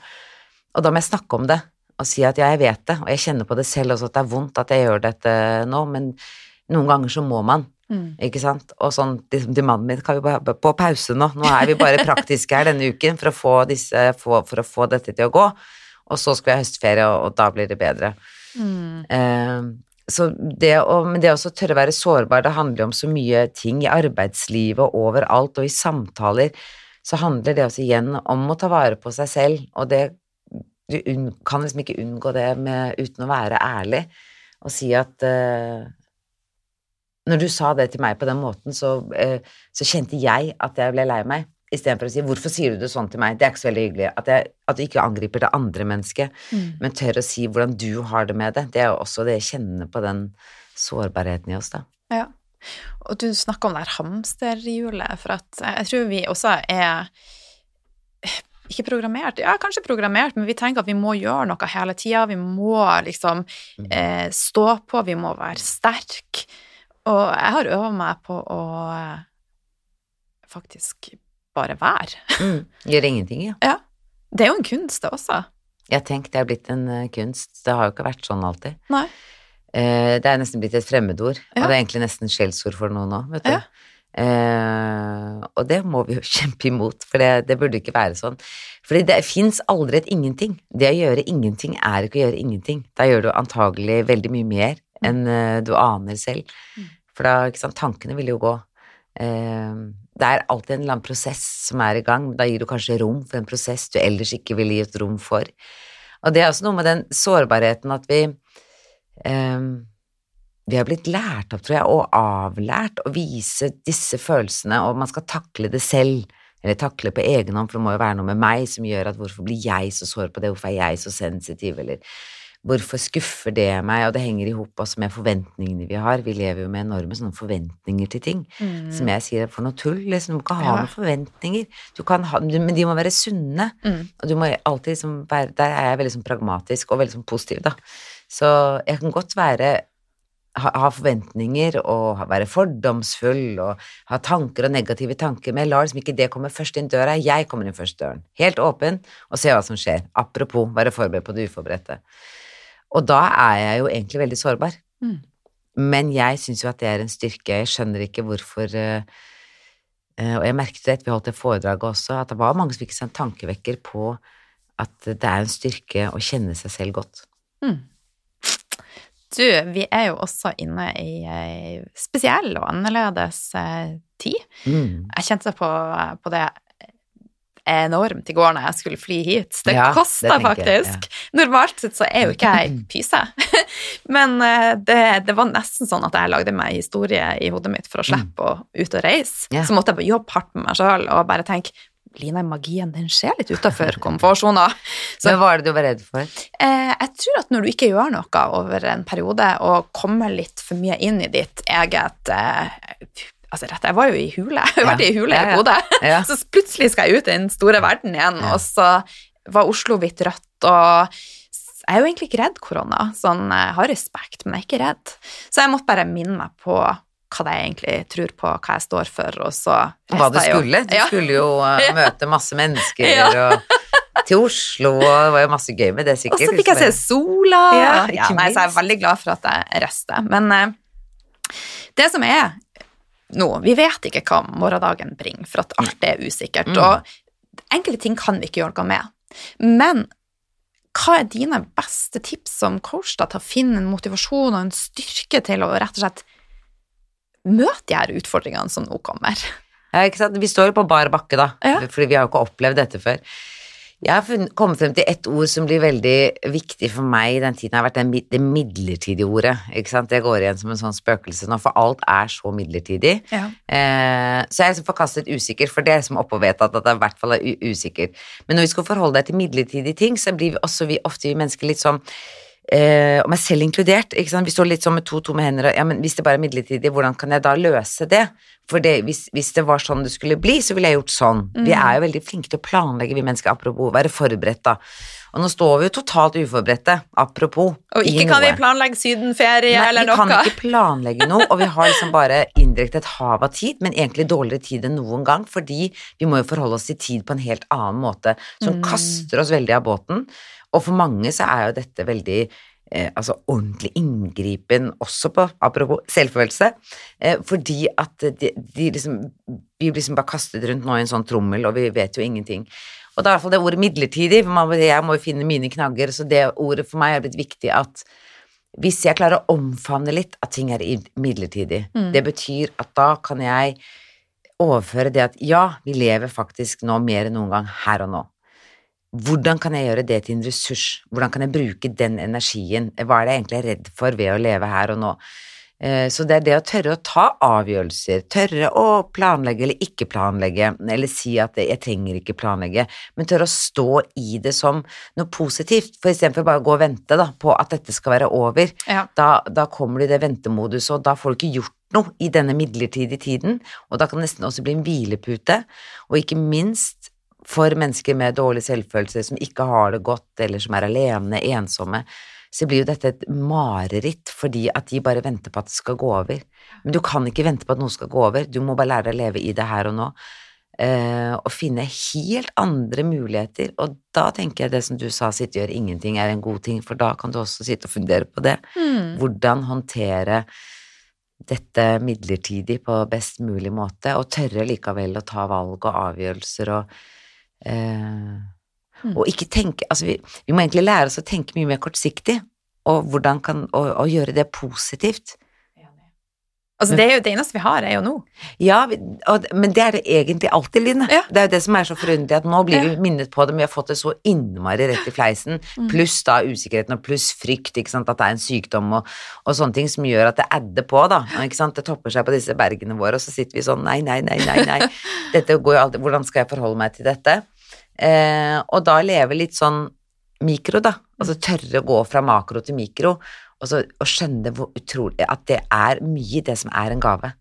Og da må jeg snakke om det, og si at ja, jeg vet det, og jeg kjenner på det selv også, at det er vondt at jeg gjør dette nå, men noen ganger så må man. Ikke sant? Og sånn liksom, til mannen min kan vi bare på pause nå. Nå er vi bare [LAUGHS] praktiske her denne uken for å få, disse, for, for å få dette til å gå. Og så skal vi ha høstferie, og, og da blir det bedre. Eh, så det å, men det å tørre å være sårbar, det handler jo om så mye ting i arbeidslivet og overalt, og i samtaler, så handler det også igjen om å ta vare på seg selv, og det du kan liksom ikke unngå det med, uten å være ærlig, og si at eh, når du sa det til meg på den måten, så, eh, så kjente jeg at jeg ble lei meg. Istedenfor å si 'hvorfor sier du det sånn til meg', det er ikke så veldig hyggelig. At, jeg, at du ikke angriper det andre mennesket, men tør å si hvordan du har det med det. Det er jo også det jeg kjenner på den sårbarheten i oss, da. Ja. Og du snakker om det her hamsterhjulet, for at jeg tror vi også er ikke programmert, ja, kanskje programmert, men vi tenker at vi må gjøre noe hele tida. Vi må liksom eh, stå på, vi må være sterk. Og jeg har øva meg på å eh, faktisk bare være. Mm. Gjøre ingenting, ja. Ja. Det er jo en kunst, det også. Jeg tenk, det er blitt en eh, kunst. Det har jo ikke vært sånn alltid. Nei. Eh, det er nesten blitt et fremmedord, Ja. og det er egentlig nesten skjellsord for noen nå, vet du. Ja. Eh, og det må vi jo [LAUGHS] kjempe imot, for det, det burde ikke være sånn. Fordi det fins aldri et ingenting. Det å gjøre ingenting er ikke å gjøre ingenting. Da gjør du antagelig veldig mye mer enn eh, du aner selv. For da, ikke sant, tankene vil jo gå. Eh, det er alltid en eller annen prosess som er i gang. Da gir du kanskje rom for en prosess du ellers ikke ville gitt rom for. Og det er også noe med den sårbarheten at vi eh, Vi har blitt lært opp, tror jeg, og avlært å vise disse følelsene, og man skal takle det selv. Eller takle på egen hånd, for det må jo være noe med meg som gjør at hvorfor blir jeg så sår på det, hvorfor er jeg så sensitiv, eller hvorfor skuffer det meg, og det henger i hop også med forventningene vi har. Vi lever jo med enorme sånne forventninger til ting, Mm. som jeg sier er for noe tull. Liksom, du må ikke ha Ja. noen forventninger. Du kan ha, men de må være sunne, Mm. og du må alltid liksom være Der er jeg veldig sånn pragmatisk og veldig sånn positiv, da. Så jeg kan godt være ha, ha forventninger og være fordomsfull og ha tanker og negative tanker, men jeg lar liksom ikke det komme først inn døra. Jeg kommer inn først døren. Helt åpen, og se hva som skjer. Apropos være forberedt på det uforberedte. Og da er jeg jo egentlig veldig sårbar. Mm. Men jeg syns jo at det er en styrke. Jeg skjønner ikke hvorfor eh, eh, Og jeg merket det etter vi holdt det foredraget også, at det var mange som fikk seg en tankevekker på at det er en styrke å kjenne seg selv godt. Du, vi er jo også inne i ei spesiell og annerledes eh, tid. Mm. Jeg kjente på, på det enormt i går når jeg skulle fly hit. Det Ja, kosta faktisk. jeg, faktisk. Normalt sett så er jo ikke jeg pyse. [LAUGHS] Men eh, det, det var nesten sånn at jeg lagde meg historie i hodet mitt for å slippe å ut og reise. Mm. Ja. Så måtte jeg jobbe hardt med meg sjøl og bare tenke Line, magien den skjer litt utafor komfortsona. [LAUGHS] Så Men hva er det du var redd for? Eh, jeg tror at når du ikke gjør noe over en periode, og kommer litt for mye inn i ditt eget eh, Altså, rett, jeg var jo i hule. [LAUGHS] Jeg har vært i hule i. Bodø. [LAUGHS] Så plutselig skal jeg ut i den store verden igjen, og så var Oslo hvitt rødt, og jeg er jo egentlig ikke redd korona. Sånn, jeg har respekt, men jeg er ikke redd. Så jeg måtte bare minne meg på hva jeg egentlig tror på, hva jeg står for, og så Hva du skulle? Du skulle jo [LAUGHS] eh, Ja. møte masse mennesker Ja. og til Oslo, og det var jo masse gøy med det, sikkert. Og så fikk jeg se sola. Ja, Ja, nei, så jeg er veldig glad for at jeg reiste. Men eh, det som er nå, vi vet ikke hva morgendagen bringer, for at alt er usikkert. Mm. Og enkelte ting kan vi ikke gjøre noe med. Men hva er dine beste tips som coach da, til å finne en motivasjon og en styrke til å rett og slett møte de her utfordringene som nå kommer? Ja, ikke sant? Vi står jo på bar bakke, da, Ja. fordi vi har jo ikke opplevd dette før. Jeg har kommet frem til ett ord som blir veldig viktig for meg i den tiden, har vært den, det midlertidige ordet. Ikke sant? Det går igjen som en sånn spøkelse nå, for alt er så midlertidig. Ja. Eh, så jeg er liksom forkastet usikker, for det er som oppe og vedtatt at det i hvert fall er usikkert. Men når vi skal forholde deg til midlertidige ting, så blir vi også vi, ofte vi mennesker litt sånn eh, og meg selv inkludert. Ikke sant? Vi står litt sånn med to tomme hender og ja, men hvis det bare er midlertidig, hvordan kan jeg da løse det? For det, hvis, hvis det var sånn det skulle bli, så ville jeg gjort sånn. Vi er jo veldig flinke til å planlegge, vi mennesker, apropos være forberedt, da. Og nå står vi jo totalt uforberedte, apropos. Og ikke kan vi planlegge sydenferie Nei, eller vi kan ikke planlegge noe, og vi har liksom bare indirekte et hav av tid, men egentlig dårligere tid enn noen gang, fordi vi må jo forholde oss til tid på en helt annen måte, som Mm. kaster oss veldig av båten. Og for mange så er jo dette veldig eh, altså ordentlig inngripen, også på, apropos selvfølelse, eh, fordi at de, de liksom, vi blir liksom bare kastet rundt nå i en sånn trommel, og vi vet jo ingenting. Og det er i hvert fall det ordet midlertidig, for man, jeg må jo finne mine knagger, så det ordet for meg er blitt viktig at hvis jeg klarer å omfavne litt at ting er midlertidig, Mm. det betyr at da kan jeg overføre det at ja, vi lever faktisk nå mer enn noen gang her og nå. Hvordan kan jeg gjøre det til en ressurs? Hvordan kan jeg bruke den energien? Hva er det jeg egentlig er redd for ved å leve her og nå? Eh, Så det er det å tørre å ta avgjørelser, tørre å planlegge eller ikke planlegge, eller si at jeg trenger ikke planlegge, men tørre å stå i det som noe positivt, for istedenfor bare gå og vente da, på at dette skal være over. Ja. Da, da kommer du i det ventemoduset, og da får du ikke gjort noe i denne midlertidige tiden, og da kan det nesten også bli en hvilepute, og ikke minst for mennesker med dårlig selvfølelse, som ikke har det godt, eller som er alene, ensomme, så blir jo dette et mareritt fordi at de bare venter på at det skal gå over. Men du kan ikke vente på at noe skal gå over, du må bare lære deg å leve i det her og nå. eh, og finne helt andre muligheter, og da tenker jeg det som du sa, sitte og gjøre ingenting er en god ting, for da kan du også sitte og fundere på det. Mm. Hvordan håndtere dette midlertidig på best mulig måte, og tørre likevel å ta valg og avgjørelser og eh, Mm. Og ikke tenke Altså, vi, vi må egentlig lære oss å tenke mye mer kortsiktig, og hvordan kan og, og gjøre det positivt. Altså, det, er jo, det eneste vi har, er jo nå. Ja, men det er det egentlig alltid, Line. Ja. Det er jo det som er så forunderlig, at nå blir Ja. vi minnet på det, men vi har fått det så innmari rett i fleisen, Mm. pluss da usikkerheten og pluss frykt, ikke sant, at det er en sykdom og, og sånne ting som gjør at det adder på, da, ikke sant, det topper seg på disse bergene våre, og så sitter vi sånn, nei, nei, nei, nei, nei, [LAUGHS] dette går jo alltid, hvordan skal jeg forholde meg til dette? Eh, og da leve litt sånn mikro, da, altså tørre å gå fra makro til mikro, og, så, og skjønne hvor utrolig, at det er mye det som er en gave.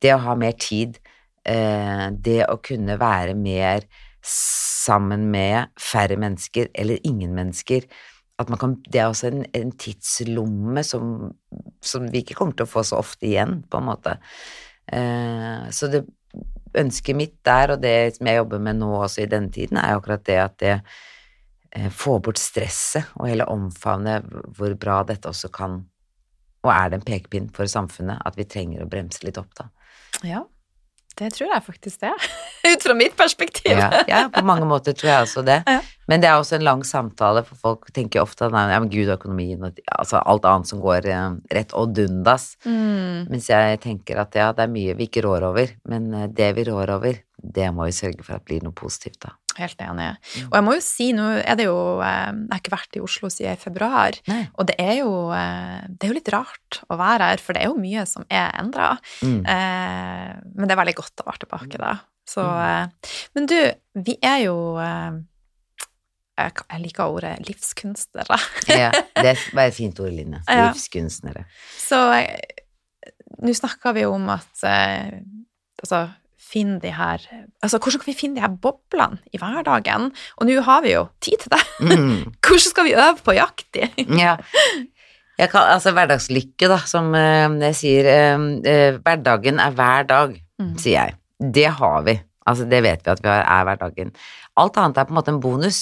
Det å ha mer tid, eh, det å kunne være mer sammen med færre mennesker eller ingen mennesker, at man kan, det er også en, en tidslomme som, som vi ikke kommer til å få så ofte igjen, på en måte. Eh, så det ønsket mitt der, og det som jeg jobber med nå også i denne tiden, er jo akkurat det at det eh, får bort stresset og hele omfavne hvor bra dette også kan, og er det en pekepinn for samfunnet, at vi trenger å bremse litt opp, da. Ja, det tror jeg faktisk det. [LAUGHS] Ut fra mitt perspektiv. Ja, ja, på mange måter tror jeg også det. Men det er også en lang samtale, for folk tenker ofte at nei, ja, men gud, økonomien og altså alt annet som går eh, rett og dundas. Mm. Mens jeg tenker at ja, det er mye vi ikke rår over, men eh, det vi rår over, det må vi sørge for at blir noe positivt, da. Helt enig. Og jeg må jo si, nå er det jo eh, Jeg har ikke vært i Oslo siden i februar, Nei. og det er jo, eh, det er jo litt rart å være her, for det er jo mye som er endra. Mm. Eh, men det er veldig godt å være tilbake da. Så, eh, men du, vi er jo eh, jeg liker ordet livskunstnere. Ja, det [LAUGHS] var et fint ord, Line. Ja. Livskunstnere. Så eh, nå snakker vi om at altså, finn de her Altså, hvordan kan vi finne de her boblene i hverdagen? Og nå har vi jo tid til det. Mm. [LAUGHS] Hvordan skal vi øve på jakt i? [LAUGHS] Ja. Jeg kan, altså hverdagslykke, da, som eh, jeg sier. eh, eh, hverdagen er hver dag, Mm. sier jeg. Det har vi. Altså, det vet vi at vi har, er hverdagen. Alt annet er på en måte en bonus.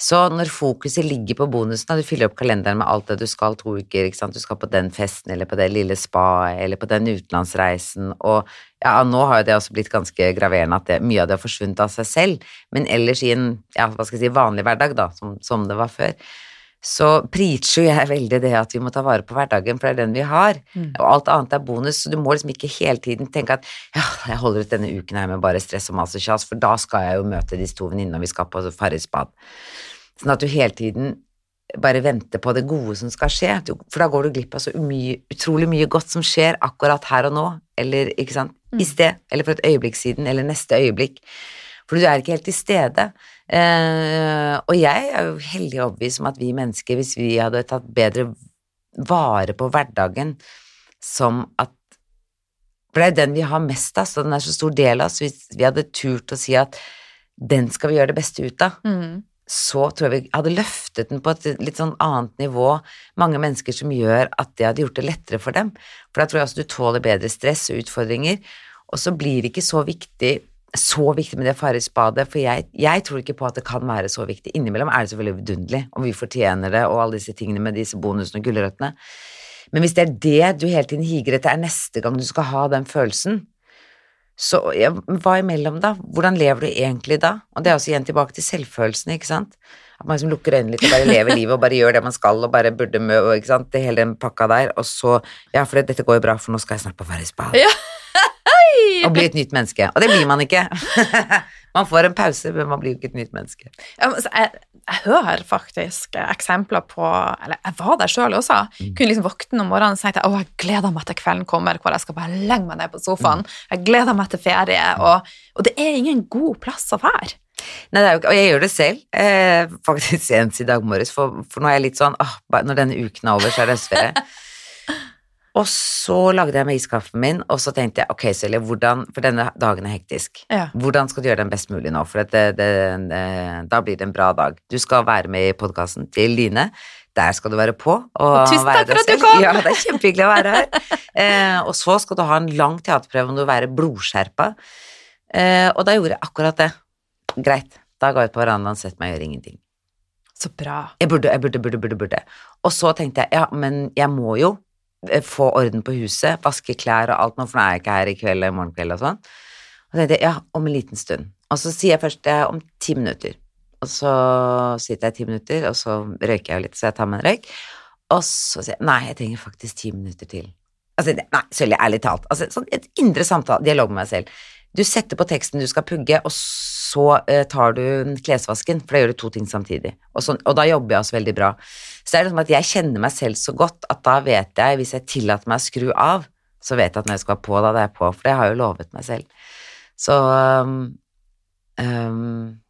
Så når fokuset ligger på bonusen, og du fyller opp kalenderen med alt det du skal to uker, ikke sant, du skal på den festen, eller på det lille spaet, eller på den utenlandsreisen, og ja, nå har jo det også blitt ganske graverende at det, mye av det har forsvunnet av seg selv, men ellers i en, ja, hva skal jeg si, vanlig hverdag, da, som, som det var før, så preacher jeg veldig det at vi må ta vare på hverdagen, for det er den vi har, og alt annet er bonus, så du må liksom ikke hele tiden tenke at ja, jeg holder ut denne uken her med bare stress og mas og kjas, for da skal jeg jo møte disse to venninnene, og vi skal på Farris bad. Sånn at du hele tiden bare venter på det gode som skal skje, for da går du glipp av så mye, utrolig mye godt som skjer akkurat her og nå, eller ikke sant, i sted, eller for et øyeblikk siden, eller neste øyeblikk. For du er ikke helt til stede. Eh, og jeg er jo heldig overbevist om at vi mennesker, hvis vi hadde tatt bedre vare på hverdagen som at For det er jo den vi har mest av, så den er så stor del av oss. Hvis vi hadde turt å si at den skal vi gjøre det beste ut av, Mm. Så tror jeg vi hadde løftet den på et litt sånn annet nivå. Mange mennesker som gjør at det hadde gjort det lettere for dem. For da tror jeg også du tåler bedre stress og utfordringer. Og så blir det ikke så viktig så viktig med det Farris-badet, for jeg, jeg tror ikke på at det kan være så viktig. Innimellom er det selvfølgelig vidunderlig, om vi fortjener det, og alle disse tingene med disse bonusene og gulrøttene. Men hvis det er det du hele tiden higer etter, er neste gang du skal ha den følelsen, så ja, hva imellom da? Hvordan lever du egentlig da? Og det er også igjen tilbake til selvfølelsen, ikke sant? At man liksom lukker øynene litt og bare lever livet og bare gjør det man skal og bare burde mø, og ikke sant? Det hele den pakka der, og så, ja, for dette går jo bra, for nå skal jeg snart på Farris-bad. Ja. Og bli et nytt menneske. Og det blir man ikke. [LAUGHS] man får en pause, men man blir jo ikke et nytt menneske. Ja, jeg, jeg hører faktisk eksempler på Eller jeg var der sjøl også. Kunne liksom våkne om morgenen og si å, jeg gleder meg til kvelden kommer, hvor jeg skal bare legge meg ned på sofaen. Jeg gleder meg til ferie. Og, og det er ingen god plass å være. Nei, det jo og jeg gjør det selv, eh, faktisk senest i dag morges, for, for nå er jeg litt sånn åh, når denne uken er over, så er det høstferie. [LAUGHS] og så lagde jeg meg iskaffen min, og så tenkte jeg ok, Silje, hvordan, for denne dagen er hektisk, Ja. hvordan skal du gjøre den best mulig nå, for det, det, det, da blir det en bra dag. Du skal være med i podkasten til Line. Der skal du være på. Og, tusen takk for at du kom! Ja, det er kjempehyggelig å være her. Eh, og så skal du ha en lang teaterprøve om du vil være blodskjerpa. Eh, og da gjorde jeg akkurat det. Greit. Da ga jeg ut på verandaen, sett meg og gjør ingenting. Så bra. Jeg burde, jeg burde, burde, burde, burde. Og så tenkte jeg, ja, men jeg må jo få orden på huset, vaske klær og alt nå, for nå er jeg ikke her i kveld eller i morgen kveld og sånn. Og så tenkte jeg, ja, om en liten stund. Og så sier jeg først det er om ti minutter. Og så sitter jeg ti minutter, og så røyker jeg litt, så jeg tar meg en røyk. Og så sier jeg nei, jeg trenger faktisk ti minutter til. Altså, nei, Sølje, ærlig talt. Altså, sånn et indre samtale, dialog med meg selv. Du setter på teksten du skal pugge, og så eh, tar du klesvasken, for da gjør du to ting samtidig. Og, sånn, og da jobber jeg også veldig bra. Så det er liksom at jeg kjenner meg selv så godt at da vet jeg, hvis jeg tillater meg å skru av, så vet jeg at når jeg skal være på, da det er på, for det har jeg jo lovet meg selv. Så um, um,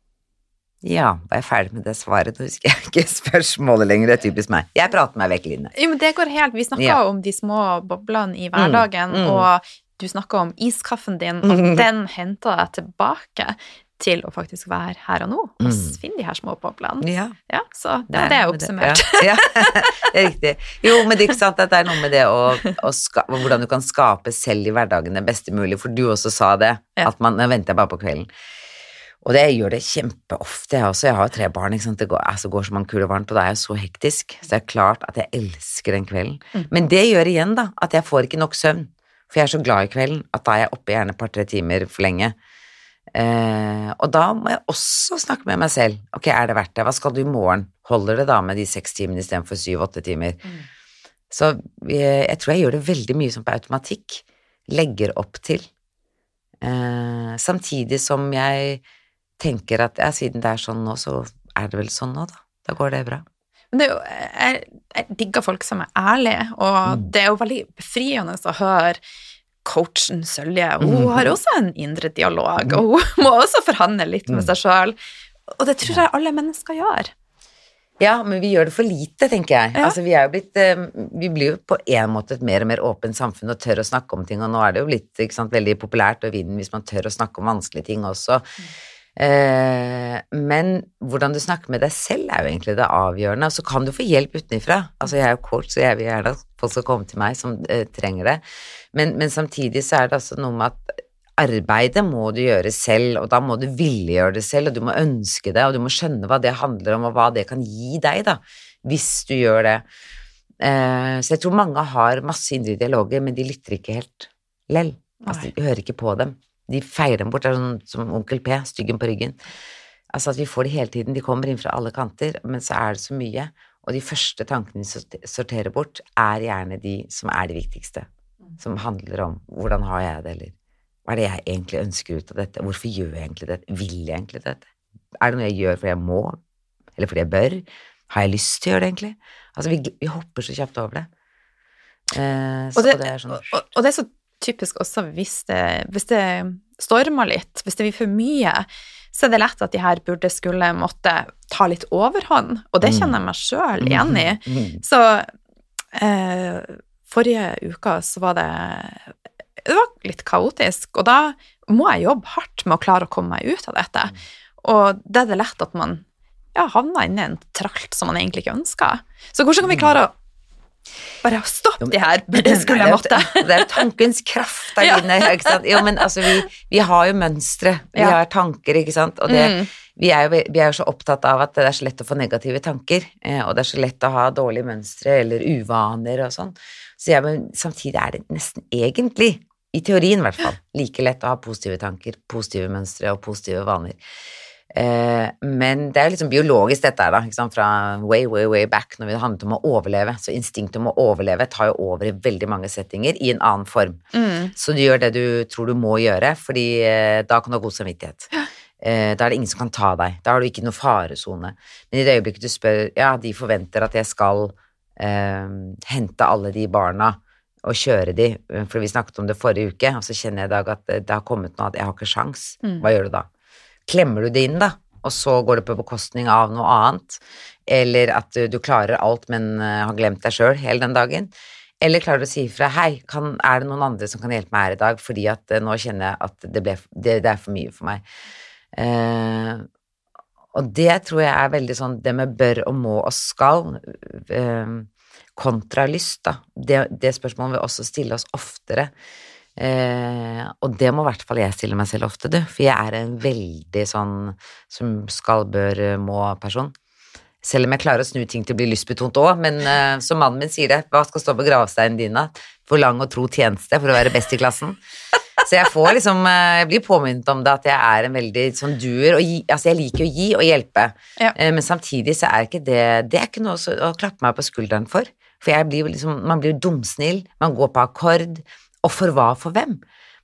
ja, var jeg ferdig med det svaret? Nå husker jeg ikke spørsmålet lenger, det er typisk meg. Jeg prater meg vekk, Line. Jo, men det går helt Vi snakka Ja. om de små boblene i hverdagen, mm. og du snakka om iskaffen din, og den henta deg tilbake til å faktisk være her og nå og Mm. finne de her små boblene. Ja. Ja, så det var det jeg oppsummerte. Ja, ja. det er [LAUGHS] [LAUGHS] riktig. Jo, men det er ikke sant det er noe med det å, å ska, hvordan du kan skape selv i hverdagen det beste mulig, for du også sa det, at man venter bare på kvelden. Og det gjør det kjempeofte, jeg også. Jeg har tre barn. Det går, altså, går som en kule varmt, og det er jo så hektisk. Så det er klart at jeg elsker den kvelden. Mm. Men det gjør igjen, da, at jeg får ikke nok søvn. For jeg er så glad i kvelden at da er jeg oppe gjerne et par-tre timer for lenge. Eh, og da må jeg også snakke med meg selv. Ok, er det verdt det? Hva skal du i morgen? Holder det da med de seks timene istedenfor syv-åtte timer? Mm. Så jeg, jeg tror jeg gjør det veldig mye som på automatikk. Legger opp til. Eh, samtidig som jeg tenker at ja, siden det er sånn nå, så er det vel sånn nå, da. Da går det bra. Men det jo, jeg, jeg digger folk som er ærlige, og Mm. det er jo veldig befriende å høre coachen Sølje. Hun Mm. har også en indre dialog, og hun må også forhandle litt med Mm. seg sjøl. Og det tror jeg alle mennesker gjør. Ja, men vi gjør det for lite, tenker jeg. Ja. Altså, vi, er jo blitt, eh, vi blir jo på en måte et mer og mer åpent samfunn og tør å snakke om ting, og nå er det jo blitt sant, veldig populært og i vinden hvis man tør å snakke om vanskelige ting også. Eh, men hvordan du snakker med deg selv er jo egentlig det avgjørende, og så kan du få hjelp utenfra. Altså, jeg er jo coach, så jeg vil gjerne at folk skal komme til meg som eh, trenger det, men, men samtidig så er det altså noe med at arbeidet må du gjøre selv, og da må du ville gjøre det selv, og du må ønske det, og du må skjønne hva det handler om, og hva det kan gi deg, da, hvis du gjør det. Eh, så jeg tror mange har masse indre dialoger, men de lytter ikke helt lell. Altså, de hører ikke på dem. De feier dem bort, det er sånn som onkel P, styggen på ryggen. Altså at vi får det hele tiden, de kommer inn fra alle kanter, men så er det så mye, og de første tankene de sorterer bort, er gjerne de som er de viktigste, som handler om hvordan har jeg det, eller hva er det jeg egentlig ønsker ut av dette, hvorfor gjør jeg egentlig dette, vil jeg egentlig dette, er det noe jeg gjør fordi jeg må, eller fordi jeg bør, har jeg lyst til å gjøre det egentlig? Altså vi, vi hopper så kjapt over det. Eh, så Og det, det er sånn og, og det er så typisk også hvis det, hvis det stormer litt, hvis det blir for mye, så er det lett at de her burde skulle måtte ta litt overhånd, og det Mm. kjenner jeg meg sjøl igjen i. Mm. Så eh, forrige uka så var det Det var litt kaotisk, og da må jeg jobbe hardt med å klare å komme meg ut av dette. Og da er det lett at man ja, havner inni en tralt som man egentlig ikke ønsker. Så hvordan kan vi klare å bare stopp de her [CLEARS THROAT] Det skulle jeg måtte? Det er, tankens kraft der [LAUGHS] inne. Ikke sant? Jo, men altså, vi, vi har jo mønstre. Vi Ja. har tanker, ikke sant. Og det, Mm. vi, er jo, vi er jo så opptatt av at det er så lett å få negative tanker, eh, og det er så lett å ha dårlige mønstre eller uvaner og sånn. Så ja, men samtidig er det nesten egentlig, i teorien i hvert fall, like lett å ha positive tanker, positive mønstre og positive vaner. Eh, men det er jo liksom biologisk dette her, da, fra way, way, way back, når det handlet om å overleve. Så instinktet om å overleve tar jo over i veldig mange settinger i en annen form. Mm. Så du gjør det du tror du må gjøre, fordi eh, da kan du ha god samvittighet. Eh, da er det ingen som kan ta deg. Da har du ikke noe faresone. Men i det øyeblikket du spør Ja, de forventer at jeg skal eh, hente alle de barna og kjøre de, for vi snakket om det forrige uke, og så kjenner jeg i dag at det har kommet noe at jeg har ikke sjans. Mm. Hva gjør du da? Klemmer du det inn, da? Og så går det på bekostning av noe annet? Eller at du, klarer alt, men eh, har glemt deg sjøl hele den dagen? Eller klarer du å si ifra Hei, kan, er det noen andre som kan hjelpe meg her i dag, fordi at eh, nå kjenner jeg at det, ble, det, det er for mye for meg. Uh, og det tror jeg er veldig sånn det med bør og må og skal, uh, kontra lyst, da. Det, det spørsmålet vil også stille oss oftere. Eh, og det må i hvert fall jeg stille meg selv ofte, du, for jeg er en veldig sånn som skal, bør, må-person. Selv om jeg klarer å snu ting til å bli lystbetont òg, men eh, som mannen min sier det, hva skal stå på gravsteinen din da? For lang og tro tjeneste for å være best i klassen. Så jeg får liksom, eh, jeg blir påminnet om det at jeg er en veldig sånn duer, og gi, altså jeg liker å gi og hjelpe, Ja. Eh, men samtidig så er ikke det, det er ikke noe å klappe meg på skulderen for. For jeg blir liksom, man blir dumsnill, man går på akkord, og for hva, for hvem?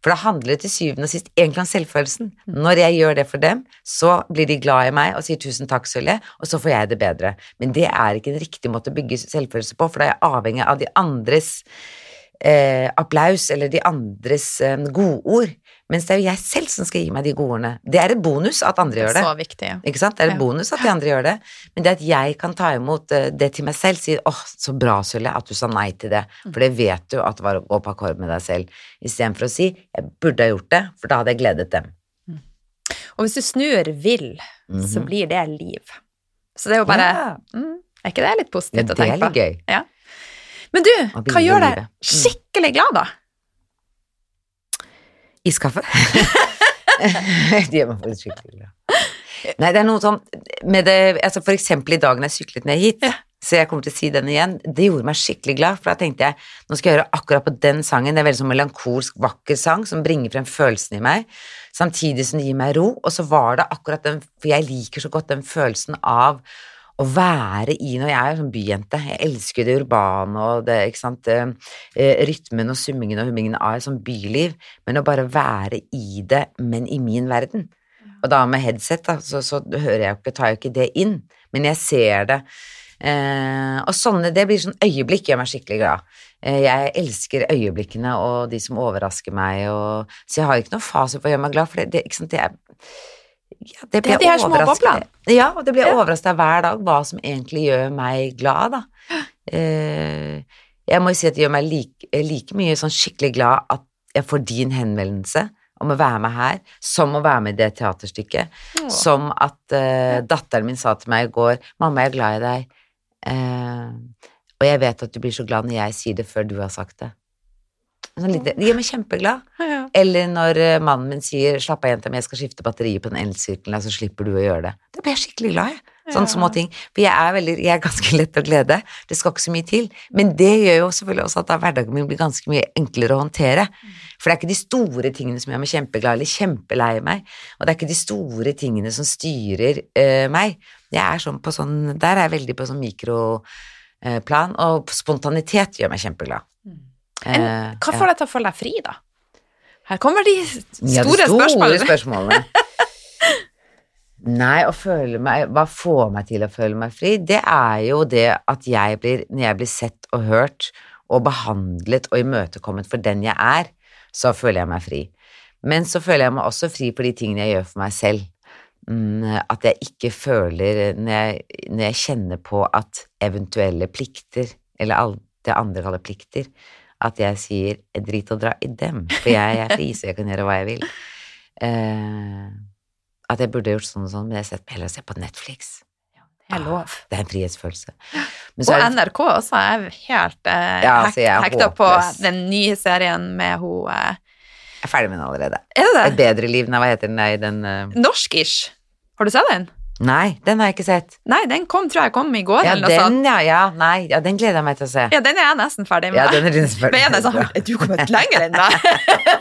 For det handler til syvende og sist egentlig om selvfølelsen. Når jeg gjør det for dem, så blir de glad i meg og sier tusen takk, Sølje, og så får jeg det bedre. Men det er ikke en riktig måte å bygge selvfølelse på, for da er jeg avhengig av de andres eh, applaus eller de andres eh, godord. Mens det er jo jeg selv som skal gi meg de godordene. Det er et bonus at andre gjør det. Så viktig, ja. Ikke sant? Det er et Ja. bonus at de andre gjør det, men det at jeg kan ta imot eh, det til meg selv, si åh, så bra, Sølje, at du sa nei til det, for det vet du at det var å gå på akkord med deg selv, istedenfor å si jeg burde ha gjort det, for da hadde jeg gledet dem. Og hvis du snur vil, så Mhm. blir det liv. Så det er jo bare Ja. mm, Er ikke det litt Ja, positivt å det er tenke på? litt gøy. Ja. Men du, hva gjør deg. Mm. skikkelig glad, da? Iskaffe. [LAUGHS] [LAUGHS] det gjør meg faktisk skikkelig glad. Nei, det er noe sånn med det, altså For eksempel i dag når jeg syklet ned hit, så jeg kommer til å si den igjen, det gjorde meg skikkelig glad, for da tenkte jeg nå skal jeg høre akkurat på den sangen, det er veldig sånn melankolsk, vakker sang som bringer frem følelsene i meg, samtidig som det gir meg ro, og så var det akkurat den, for jeg liker så godt den følelsen av å være i når jeg er sånn byjente. Jeg elsker det urbane og det, ikke sant, eh, eh, rytmen og summingen og hummingen av et sånt byliv, men å bare være i det, men i min verden. Og da med headset, da, så, så hører jeg ikke, tar jeg jo ikke det inn, men jeg ser det. Eh, og sånne, det blir sånn øyeblikk gjør meg skikkelig glad. Eh, jeg elsker øyeblikkene og de som overrasker meg, og, så jeg har ikke noen fase på å gjøre meg glad, for det, det, ikke sant, det er ja, det Det er de her små boblene. Ja, og det blir Ja. overrasket hver dag hva som egentlig gjør meg glad, da. Eh, jeg må jo si at det gjør meg like, like mye sånn skikkelig glad at jeg får din henvendelse om å være med her, som å være med i det teaterstykket. Ja. Som at eh, datteren min sa til meg i går 'Mamma, jeg er glad i deg', eh, og jeg vet at du blir så glad når jeg sier det før du har sagt det. Sånn lite, de gjør meg kjempeglad. Ja. Eller når eh, mannen min sier 'slapp av, jenta mi, jeg skal skifte batteriet på den elsykkelen', så slipper du å gjøre det. Da blir jeg skikkelig glad, jeg. Sånne Ja. små ting. For jeg er, veldig, jeg er ganske lett å glede. Det skal ikke så mye til. Men det gjør jo selvfølgelig også at da hverdagen min blir ganske mye enklere å håndtere. For det er ikke de store tingene som gjør meg kjempeglad eller kjempelei meg, og det er ikke de store tingene som styrer eh, meg. Jeg er sånn på sånn Der er jeg veldig på sånn mikroplan, og spontanitet gjør meg kjempeglad. En, Eh, hva får deg til å føle deg fri, da? Her kommer de store, Ja, de store spørsmålene. spørsmålene. [LAUGHS] Nei, å føle meg Hva får meg til å føle meg fri? Det er jo det at jeg blir Når jeg blir sett og hørt og behandlet og imøtekommet for den jeg er, så føler jeg meg fri. Men så føler jeg meg også fri på de tingene jeg gjør for meg selv. Mm, At jeg ikke føler når jeg, når jeg kjenner på at eventuelle plikter, eller det andre kaller plikter, at jeg sier drit og dra i dem, for jeg er fri, så jeg kan gjøre hva jeg vil. Eh, at jeg burde gjort sånn og sånn, men jeg ser heller se på Netflix. Det er lov. Det er en frihetsfølelse. Men Og er det, NRK også er helt eh, Ja, altså, er hekta på den nye serien med hun eh, jeg er ferdig med den allerede. Er det Et bedre liv, nei, hva heter den? Nei, den eh, Norsk-ish. Har du sett den? Nei, den har jeg ikke sett. Nei, den kom, tror jeg kom i går, Ja, den, ja, ja, nei, ja, den gleder jeg meg til å se. Ja, den er jeg nesten ferdig med. Ja, den er din med. Men jeg du kommet lenger enn meg?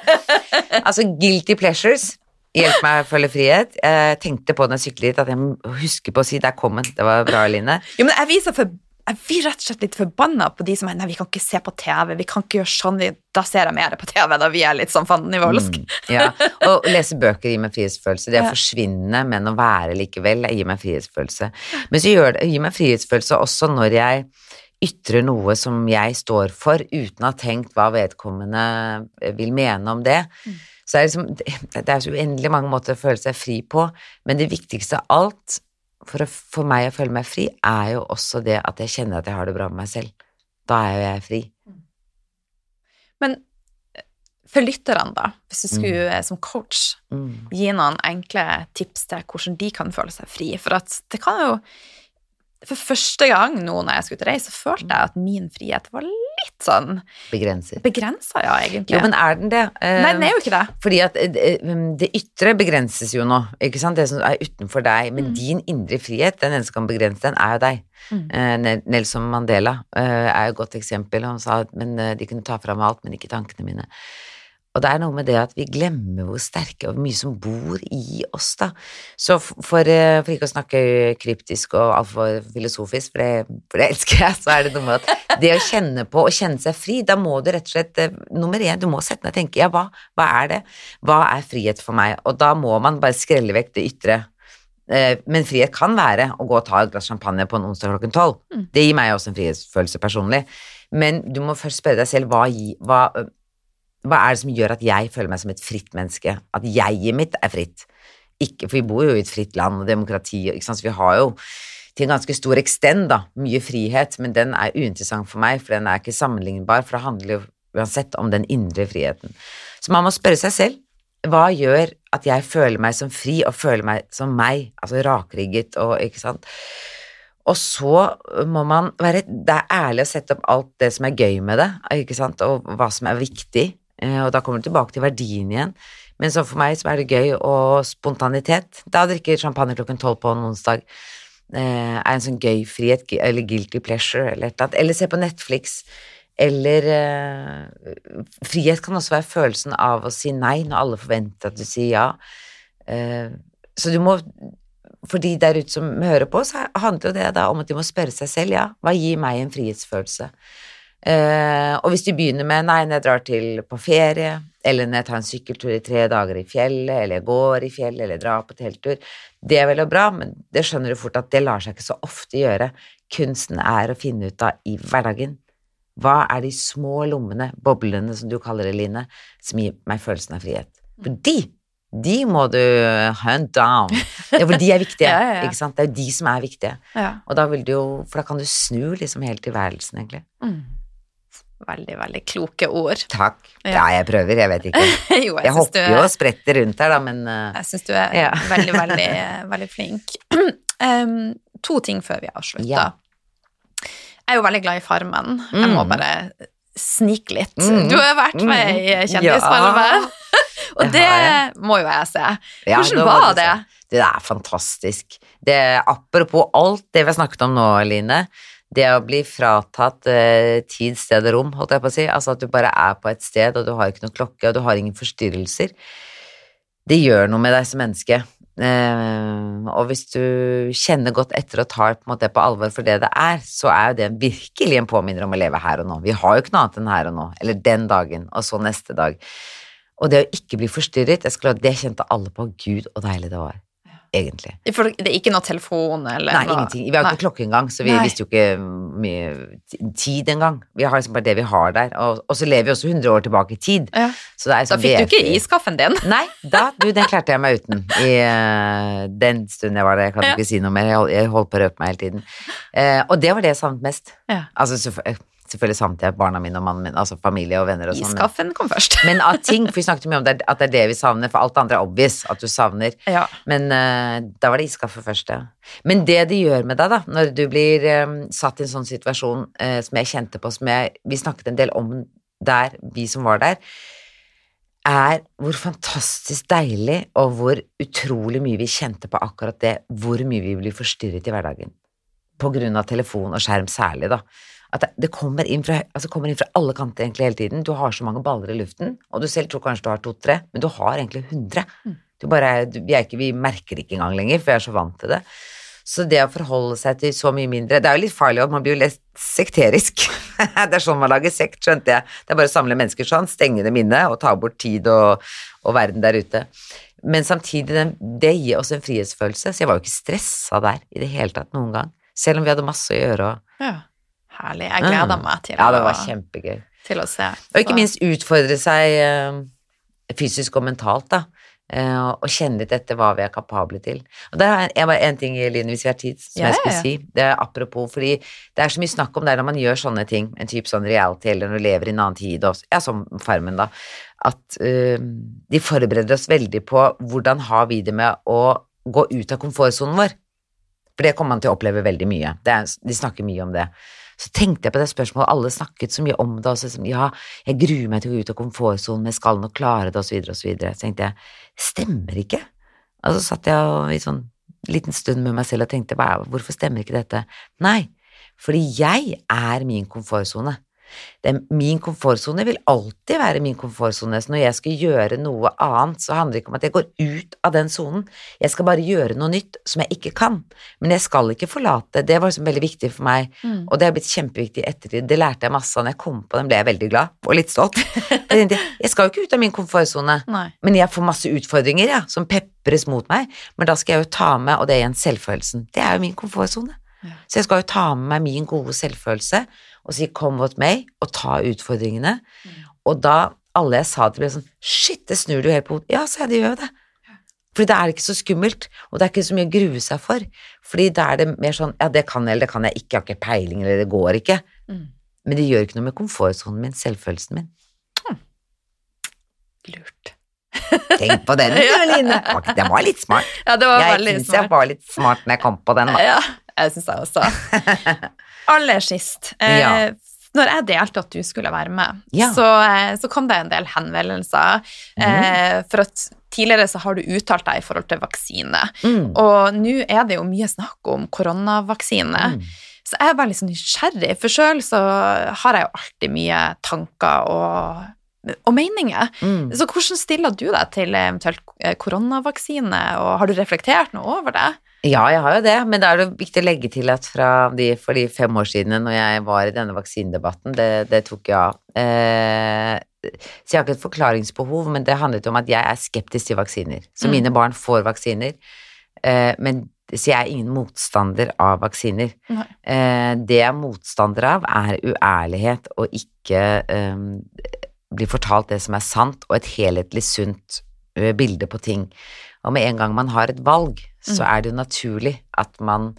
[LAUGHS] Altså, guilty pleasures. Hjelp meg å følge frihet. Jeg tenkte på den sykkelen hit, at jeg må huske på å si 'der kom den'. Det var bra, Line. Jo, men jeg viser for jeg blir rett og slett litt forbanna på de som er Nei, vi kan ikke se på TV, vi kan ikke gjøre sånn. Da ser jeg mer på TV, da vi er litt sånn fandenivoldsk. Mm, ja. Og lese bøker gir meg frihetsfølelse. Det å Ja. forsvinne, men å være likevel, gir meg frihetsfølelse. Men så gir det, gir meg frihetsfølelse også når jeg ytrer noe som jeg står for, uten å ha tenkt hva vedkommende vil mene om det. Så er det, liksom, det er så uendelig mange måter å føle seg fri på, men det viktigste av alt for, å, for meg å føle meg fri, er jo også det at jeg kjenner at jeg har det bra med meg selv. Da er jo jeg fri. Men eh, for lytterne, da, hvis du skulle mm. som coach Mm. gi noen enkle tips til hvordan de kan føle seg fri, for at det kan jo For første gang nå når jeg skulle ut og reise, så følte jeg at min frihet var litt sånn Begrenset. begrensa, ja, egentlig. Jo, men er den det? Eh, Nei, den er jo ikke det. Fordi at eh, eh, det ytre begrenses jo nå, ikke sant? Det som er utenfor deg. Men Mm. din indre frihet, den eneste som kan begrense den, er jo deg. Mm. Eh, Nelson Mandela eh, er jo et godt eksempel. Han sa at men, eh, de kunne ta fra meg alt, men ikke tankene mine. Og det er noe med det at vi glemmer hvor sterke og mye som bor i oss, da. Så for, eh, for ikke å snakke kryptisk og altfor filosofisk, for det, for det elsker jeg, så er det noe med at det å kjenne på og kjenne seg fri, da må du rett og slett eh, Nummer én, du må sette deg og tenke ja, hva, hva er det? Hva er frihet for meg? Og da må man bare skrelle vekk det ytre. Eh, Men frihet kan være å gå og ta et glass champagne på en onsdag klokken tolv. Mm. Det gir meg også en frihetsfølelse personlig. Men du må først spørre deg selv hva, hva, hva er det som gjør at jeg føler meg som et fritt menneske? At jeget mitt er fritt. Ikke, for vi bor jo i et fritt land og demokrati, så vi har jo til en ganske stor ekstend da, mye frihet, men den er uinteressant for meg, for den er ikke sammenlignbar, for det handler jo uansett om den indre friheten. Så man må spørre seg selv, hva gjør at jeg føler meg som fri og føler meg som meg, altså rakrygget og ikke sant? Og så må man være Det er ærlig å sette opp alt det som er gøy med det, ikke sant, og hva som er viktig, og da kommer du tilbake til verdien igjen. Men så for meg så er det gøy og spontanitet. Da drikker drikke champagne klokken tolv på en onsdag eh, er en sånn gøy frihet, eller guilty pleasure, eller et eller annet. Eller se på Netflix. Eller eh, Frihet kan også være følelsen av å si nei når alle forventer at du sier ja. Eh, så du må For de der ute som hører på, så handler jo det da om at de må spørre seg selv, ja, hva gir meg en frihetsfølelse? Eh, og hvis de begynner med nei, når jeg drar til på ferie, eller når jeg tar en sykkeltur i tre dager i fjellet, eller jeg går i fjellet, eller drar på telttur, det er vel og bra, men det skjønner du fort at det lar seg ikke så ofte gjøre. Kunsten er å finne ut av i hverdagen. Hva er de små lommene, boblene som du kaller det, Line, som gir meg følelsen av frihet? For de, de må du hunt down. Ja, for de er viktige, [LAUGHS] Ja, ja, ja. ikke sant? Det er jo de som er viktige. Ja. Og da vil du jo, for da kan du snu liksom hele tilværelsen, egentlig. Mm. Veldig, veldig kloke ord. Takk. Ja. Ja, jeg prøver, jeg vet ikke. [LAUGHS] jo, Jeg jeg hopper er... jo og spretter rundt her, da, men uh... jeg synes du er Ja. [LAUGHS] veldig, veldig, [LAUGHS] veldig flink. [CLEARS THROAT] um, to ting før vi avslutter. Ja. Jeg er jo veldig glad i Farmen. Jeg må Mm. bare snike litt. Mm. Du har vært med i Mm. Kjendisfarmen, og det det må jo jeg se. ja, Hvordan nå var du det? Det er fantastisk. Det, apropos alt det vi har snakket om nå, Line. Det å bli fratatt eh, tid, sted og rom, holdt jeg på å si. Altså at du bare er på et sted, og du har ikke noe klokke, og du har ingen forstyrrelser. Det gjør noe med deg som menneske. Eh, og hvis du kjenner godt etter og tar på, måte, på alvor for det det er, så er jo det virkelig en påminner om å leve her og nå. Vi har jo ikke noe annet enn her og nå, eller den dagen, og så neste dag. Og det å ikke bli forstyrret, jeg skulle, det kjente alle på. Gud, og deilig det var. Egentlig. For det er ikke noe telefon eller Nei, noe ingenting. Vi har ikke klokke engang, så vi Nei. visste jo ikke mye tid engang. Vi har liksom bare det vi har der. Og, og så lever vi også 100 år tilbake i tid. Ja. Så er Da sånn fikk du ikke iskaffen din. Nei, da, du, den klarte jeg meg uten i uh, den stunden jeg var der. Jeg kan Ja. ikke si noe mer, jeg holdt på å røpe meg hele tiden. Uh, og det var det jeg savnet mest. Ja. Altså selvfø- eh, selvfølgelig samtidig barna mine og mannen min, altså familie og venner og sånn. Iskaffen kom først. [LAUGHS] Men av ting, for vi snakket mye om det, at det er det vi savner, for alt det andre er obvious at du savner. Ja. Men uh, da var det iskaffe først, ja. Men det det gjør med deg, da, når du blir um, satt i en sånn situasjon uh, som jeg kjente på, som jeg, vi snakket en del om der, vi som var der, er hvor fantastisk deilig og hvor utrolig mye vi kjente på akkurat det, hvor mye vi blir forstyrret i hverdagen. På grunn av telefon og skjerm særlig, da. At det, kommer, inn fra, altså kommer inn fra alle kanter egentlig hele tiden. Du har så mange baller i luften, og du selv tror kanskje du har to-tre, men du har egentlig hundre. Du bare, ikke, vi merker det ikke engang lenger, for vi er så vant til det. Så det å forholde seg til så mye mindre Det er jo litt farlig, at man blir jo litt sekterisk. [LAUGHS] det er sånn man lager sekt, skjønte jeg. Det er bare å samle mennesker sånn, stenge dem inne og ta bort tid og, og verden der ute. Men samtidig, det, det gir oss en frihetsfølelse, så jeg var jo ikke stressa der i det hele tatt noen gang. Selv om vi hadde masse å gjøre og Ja. Herlig. Jeg gleder meg til, Ja, det å, var kjempegøy. til å se. Og ikke minst utfordre seg eh, fysisk og mentalt, da. Eh, og kjenne litt etter hva vi er kapable til. Og det er bare en ting, Line, hvis vi har tid, som Ja, jeg skulle si. Det er apropos, fordi det er så mye snakk om det når man gjør sånne ting, en type sånn reality, eller når du lever i en annen tid, og, ja, som Farmen, da, at uh, de forbereder oss veldig på hvordan har vi det med å gå ut av komfortsonen vår. For det kommer man til å oppleve veldig mye. Det er, de snakker mye om det. Så tenkte jeg på det spørsmålet, alle snakket så mye om det, og så sånn, ja, jeg gruer meg til å gå ut av komfortsonen, men skal nok klare det, og så videre, og så videre. Så tenkte jeg, stemmer ikke? Og så satt jeg i sånn liten stund med meg selv og tenkte, hvorfor stemmer ikke dette? Nei, fordi jeg er min komfortsone. Det, min komfortsone vil alltid være min komfortsone. Så når jeg skal gjøre noe annet, så handler det ikke om at jeg går ut av den sonen. Jeg skal bare gjøre noe nytt som jeg ikke kan. Men jeg skal ikke forlate. Det var liksom veldig viktig for meg, Mm. og det har blitt kjempeviktig i ettertid. Det lærte jeg masse av. Når jeg kom på den, ble jeg veldig glad og litt stolt. [LAUGHS] Jeg skal jo ikke ut av min komfortsone. Men jeg får masse utfordringer, ja, som pepres mot meg. Men da skal jeg jo ta med, og det er igjen selvfølelsen. Det er jo min komfortsone. Ja. Så jeg skal jo ta med meg min gode selvfølelse og si 'kom mot meg', og ta utfordringene. Og da alle jeg sa til, ble sånn 'shit, det snur du helt på hodet'. Ja, sa jeg, det gjør jo det. Fordi da er det ikke så skummelt, og det er ikke så mye å grue seg for. Fordi da er det mer sånn 'ja, det kan jeg, eller det kan jeg ikke, jeg har ikke peiling, eller det går ikke'. Mm. Men det gjør ikke noe med komfortsonen min, selvfølelsen min. Lurt. Tenk på den, [LAUGHS] du, Line. Den var litt smart. Ja, det var Jeg syns jeg var litt smart når jeg kom på den. Da. Ja, jeg syns jeg også. [LAUGHS] Aller sist. Eh, Ja. Når jeg delte at du skulle være med, Ja. så, eh, så kom det en del henvendelser. Eh, for at tidligere så har du uttalt deg i forhold til vaksine. Mm. Og nå er det jo mye snakk om koronavaksine. Mm. Så jeg er bare litt sånn nysgjerrig, for sjøl så har jeg jo alltid mye tanker og, og meninger. Mm. Så hvordan stiller du deg til eventuelt eh, koronavaksine, og har du reflektert noe over det? Ja, jeg har jo det, men da er det viktig å legge til at fra de, for de fem år siden når jeg var i denne vaksinedebatten, det, det tok jeg av. Eh, så jeg har ikke et forklaringsbehov, men det handlet om at jeg er skeptisk til vaksiner. Så Mm. mine barn får vaksiner, eh, men så jeg er ingen motstander av vaksiner. Eh, det jeg er motstander av, er uærlighet og ikke eh, bli fortalt det som er sant, og et helhetlig sunt eh, bilde på ting. Og med en gang man har et valg, så Mm. er det jo naturlig at man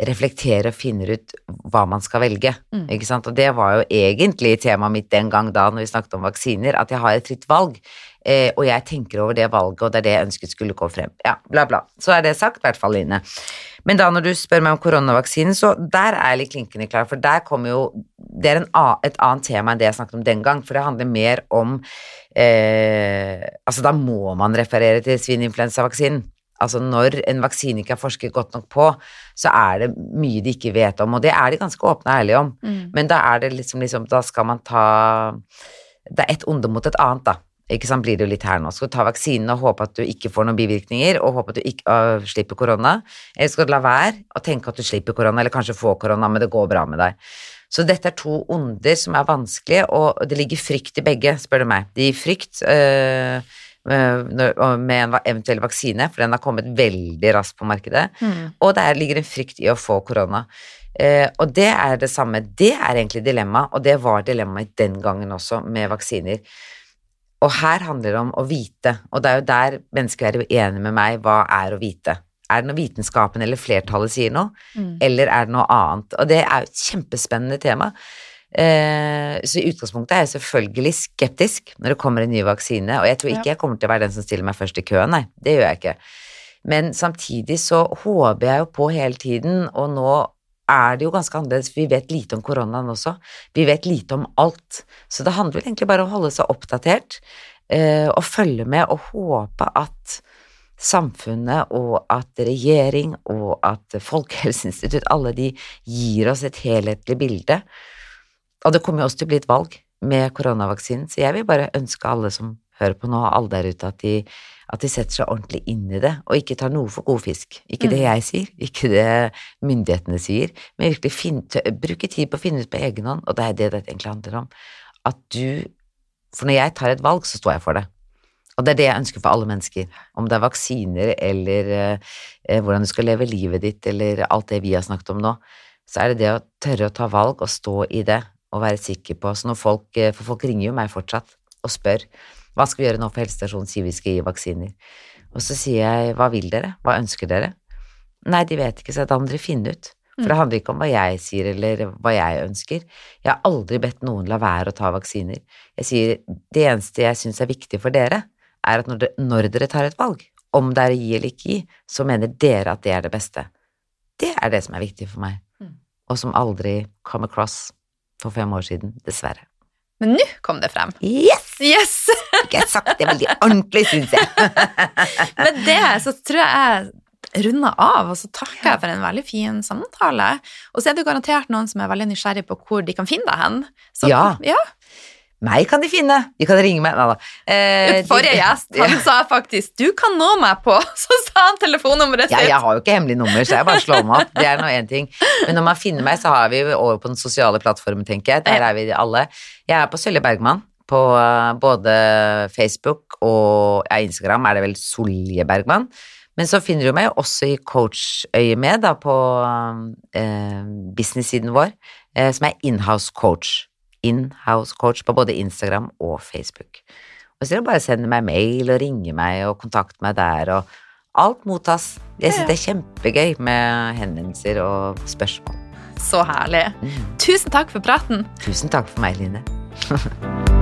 reflekterer og finner ut hva man skal velge. Mm. Ikke sant? Og det var jo egentlig temaet mitt den gang da når vi snakket om vaksiner, at jeg har et fritt valg, eh, og jeg tenker over det valget, og det er det jeg ønsket skulle gå frem. Ja, bla, bla. Så er det sagt, i hvert fall, Line. Men da når du spør meg om koronavaksinen, så der er jeg litt klinkende klar, for der kommer jo Det er en, et annet tema enn det jeg snakket om den gang, for det handler mer om eh, Altså, da må man referere til svininfluensavaksinen. Altså når en vaksine ikke er forsket godt nok på, så er det mye de ikke vet om, og det er de ganske åpne og ærlige om. Men da er det liksom, liksom Da skal man ta Det er ett onde mot et annet, da. Ikke sant, blir det jo litt her nå. Skal du ta vaksinen og håpe at du ikke får noen bivirkninger, og håpe at du ikke uh, slipper korona, eller skal du la være og tenke at du slipper korona, eller kanskje få korona, men det går bra med deg. Så dette er to onder som er vanskelige, og det ligger frykt i begge, spør du meg. Det gir frykt øh, med en eventuell vaksine, for den har kommet veldig raskt på markedet. Mm. Og der ligger en frykt i å få korona. Eh, og det er det samme. Det er egentlig dilemma, og det var dilemmaet den gangen også med vaksiner. Og her handler det om å vite, og det er jo der mennesker er uenige med meg, hva er å vite? Er det når vitenskapen eller flertallet sier noe, Mm. eller er det noe annet? Og det er jo et kjempespennende tema. Eh, så i utgangspunktet er jeg selvfølgelig skeptisk når det kommer en ny vaksine, og jeg tror ikke jeg kommer til å være den som stiller meg først i køen, nei, det gjør jeg ikke. Men samtidig så håper jeg jo på hele tiden, og nå er det jo ganske annerledes, vi vet lite om koronaen også, vi vet lite om alt, så det handler egentlig bare om å holde seg oppdatert, eh, og følge med og håpe at samfunnet og at regjering og at Folkehelseinstitutt, alle de gir oss et helhetlig bilde. Og det kommer jo også til å bli et valg med koronavaksinen, så jeg vil bare ønske alle som hører på nå, alle der ute, at de, at de setter seg ordentlig inn i det, og ikke tar noe for god fisk. Ikke det jeg sier, ikke det myndighetene sier, men virkelig finne, bruke tid på å finne ut på egen hånd, og det er det dette egentlig handler om. At du For når jeg tar et valg, så står jeg for det. Og det er det jeg ønsker for alle mennesker. Om det er vaksiner eller eh, eh, hvordan du skal leve livet ditt, eller alt det vi har snakket om nå, så er det det å tørre å ta valg og stå i det og være sikker på Så når folk, eh, For folk ringer jo meg fortsatt og spør hva skal vi gjøre nå for helsestasjonen, sier vi skal gi vaksiner. Og så sier jeg hva vil dere, hva ønsker dere? Nei, de vet ikke, så da må dere finne ut. For det handler ikke om hva jeg sier eller hva jeg ønsker. Jeg har aldri bedt noen la være å ta vaksiner. Jeg sier det eneste jeg syns er viktig for dere, er at når dere, når dere tar et valg, om det er å gi eller ikke gi, så mener dere at det er det beste. Det er det som er viktig for meg, Mm. og som aldri come across for fem år siden, dessverre. Men nå kom det frem. Yes! Yes! [LAUGHS] Ikke jeg sagt det veldig ordentlig, syns jeg. [LAUGHS] Med det så tror jeg jeg runder av, og så takker jeg for en veldig fin samtale. Og så er det garantert noen som er veldig nysgjerrig på hvor de kan finne deg hen. Så, Ja. ja. Meg kan de finne. De kan ringe meg. Nei da. Eh, Forrige [LAUGHS] gjest, han sa faktisk 'du kan nå meg på', [LAUGHS] så sa han telefonnummeret Ja, jeg har jo ikke hemmelig nummer, så jeg bare slår meg opp. Det er nå én ting. Men når man finner meg, så har vi over på den sosiale plattformen, tenker jeg. Der er vi alle. Jeg er på Sølje Bergman. På eh, både Facebook og ja, Instagram er det vel Solje Bergman. Men så finner du meg også i coachøyemed da, på eh, business-siden vår, eh, som er Inhouse Coach. Inhouse Coach på både Instagram og Facebook. Og så er det bare å sende meg mail og ringe meg og kontakte meg der, og alt mottas. Jeg syns det er kjempegøy med henvendelser og spørsmål. Så herlig. Mm. Tusen takk for praten. Tusen takk for meg, Line. [LAUGHS]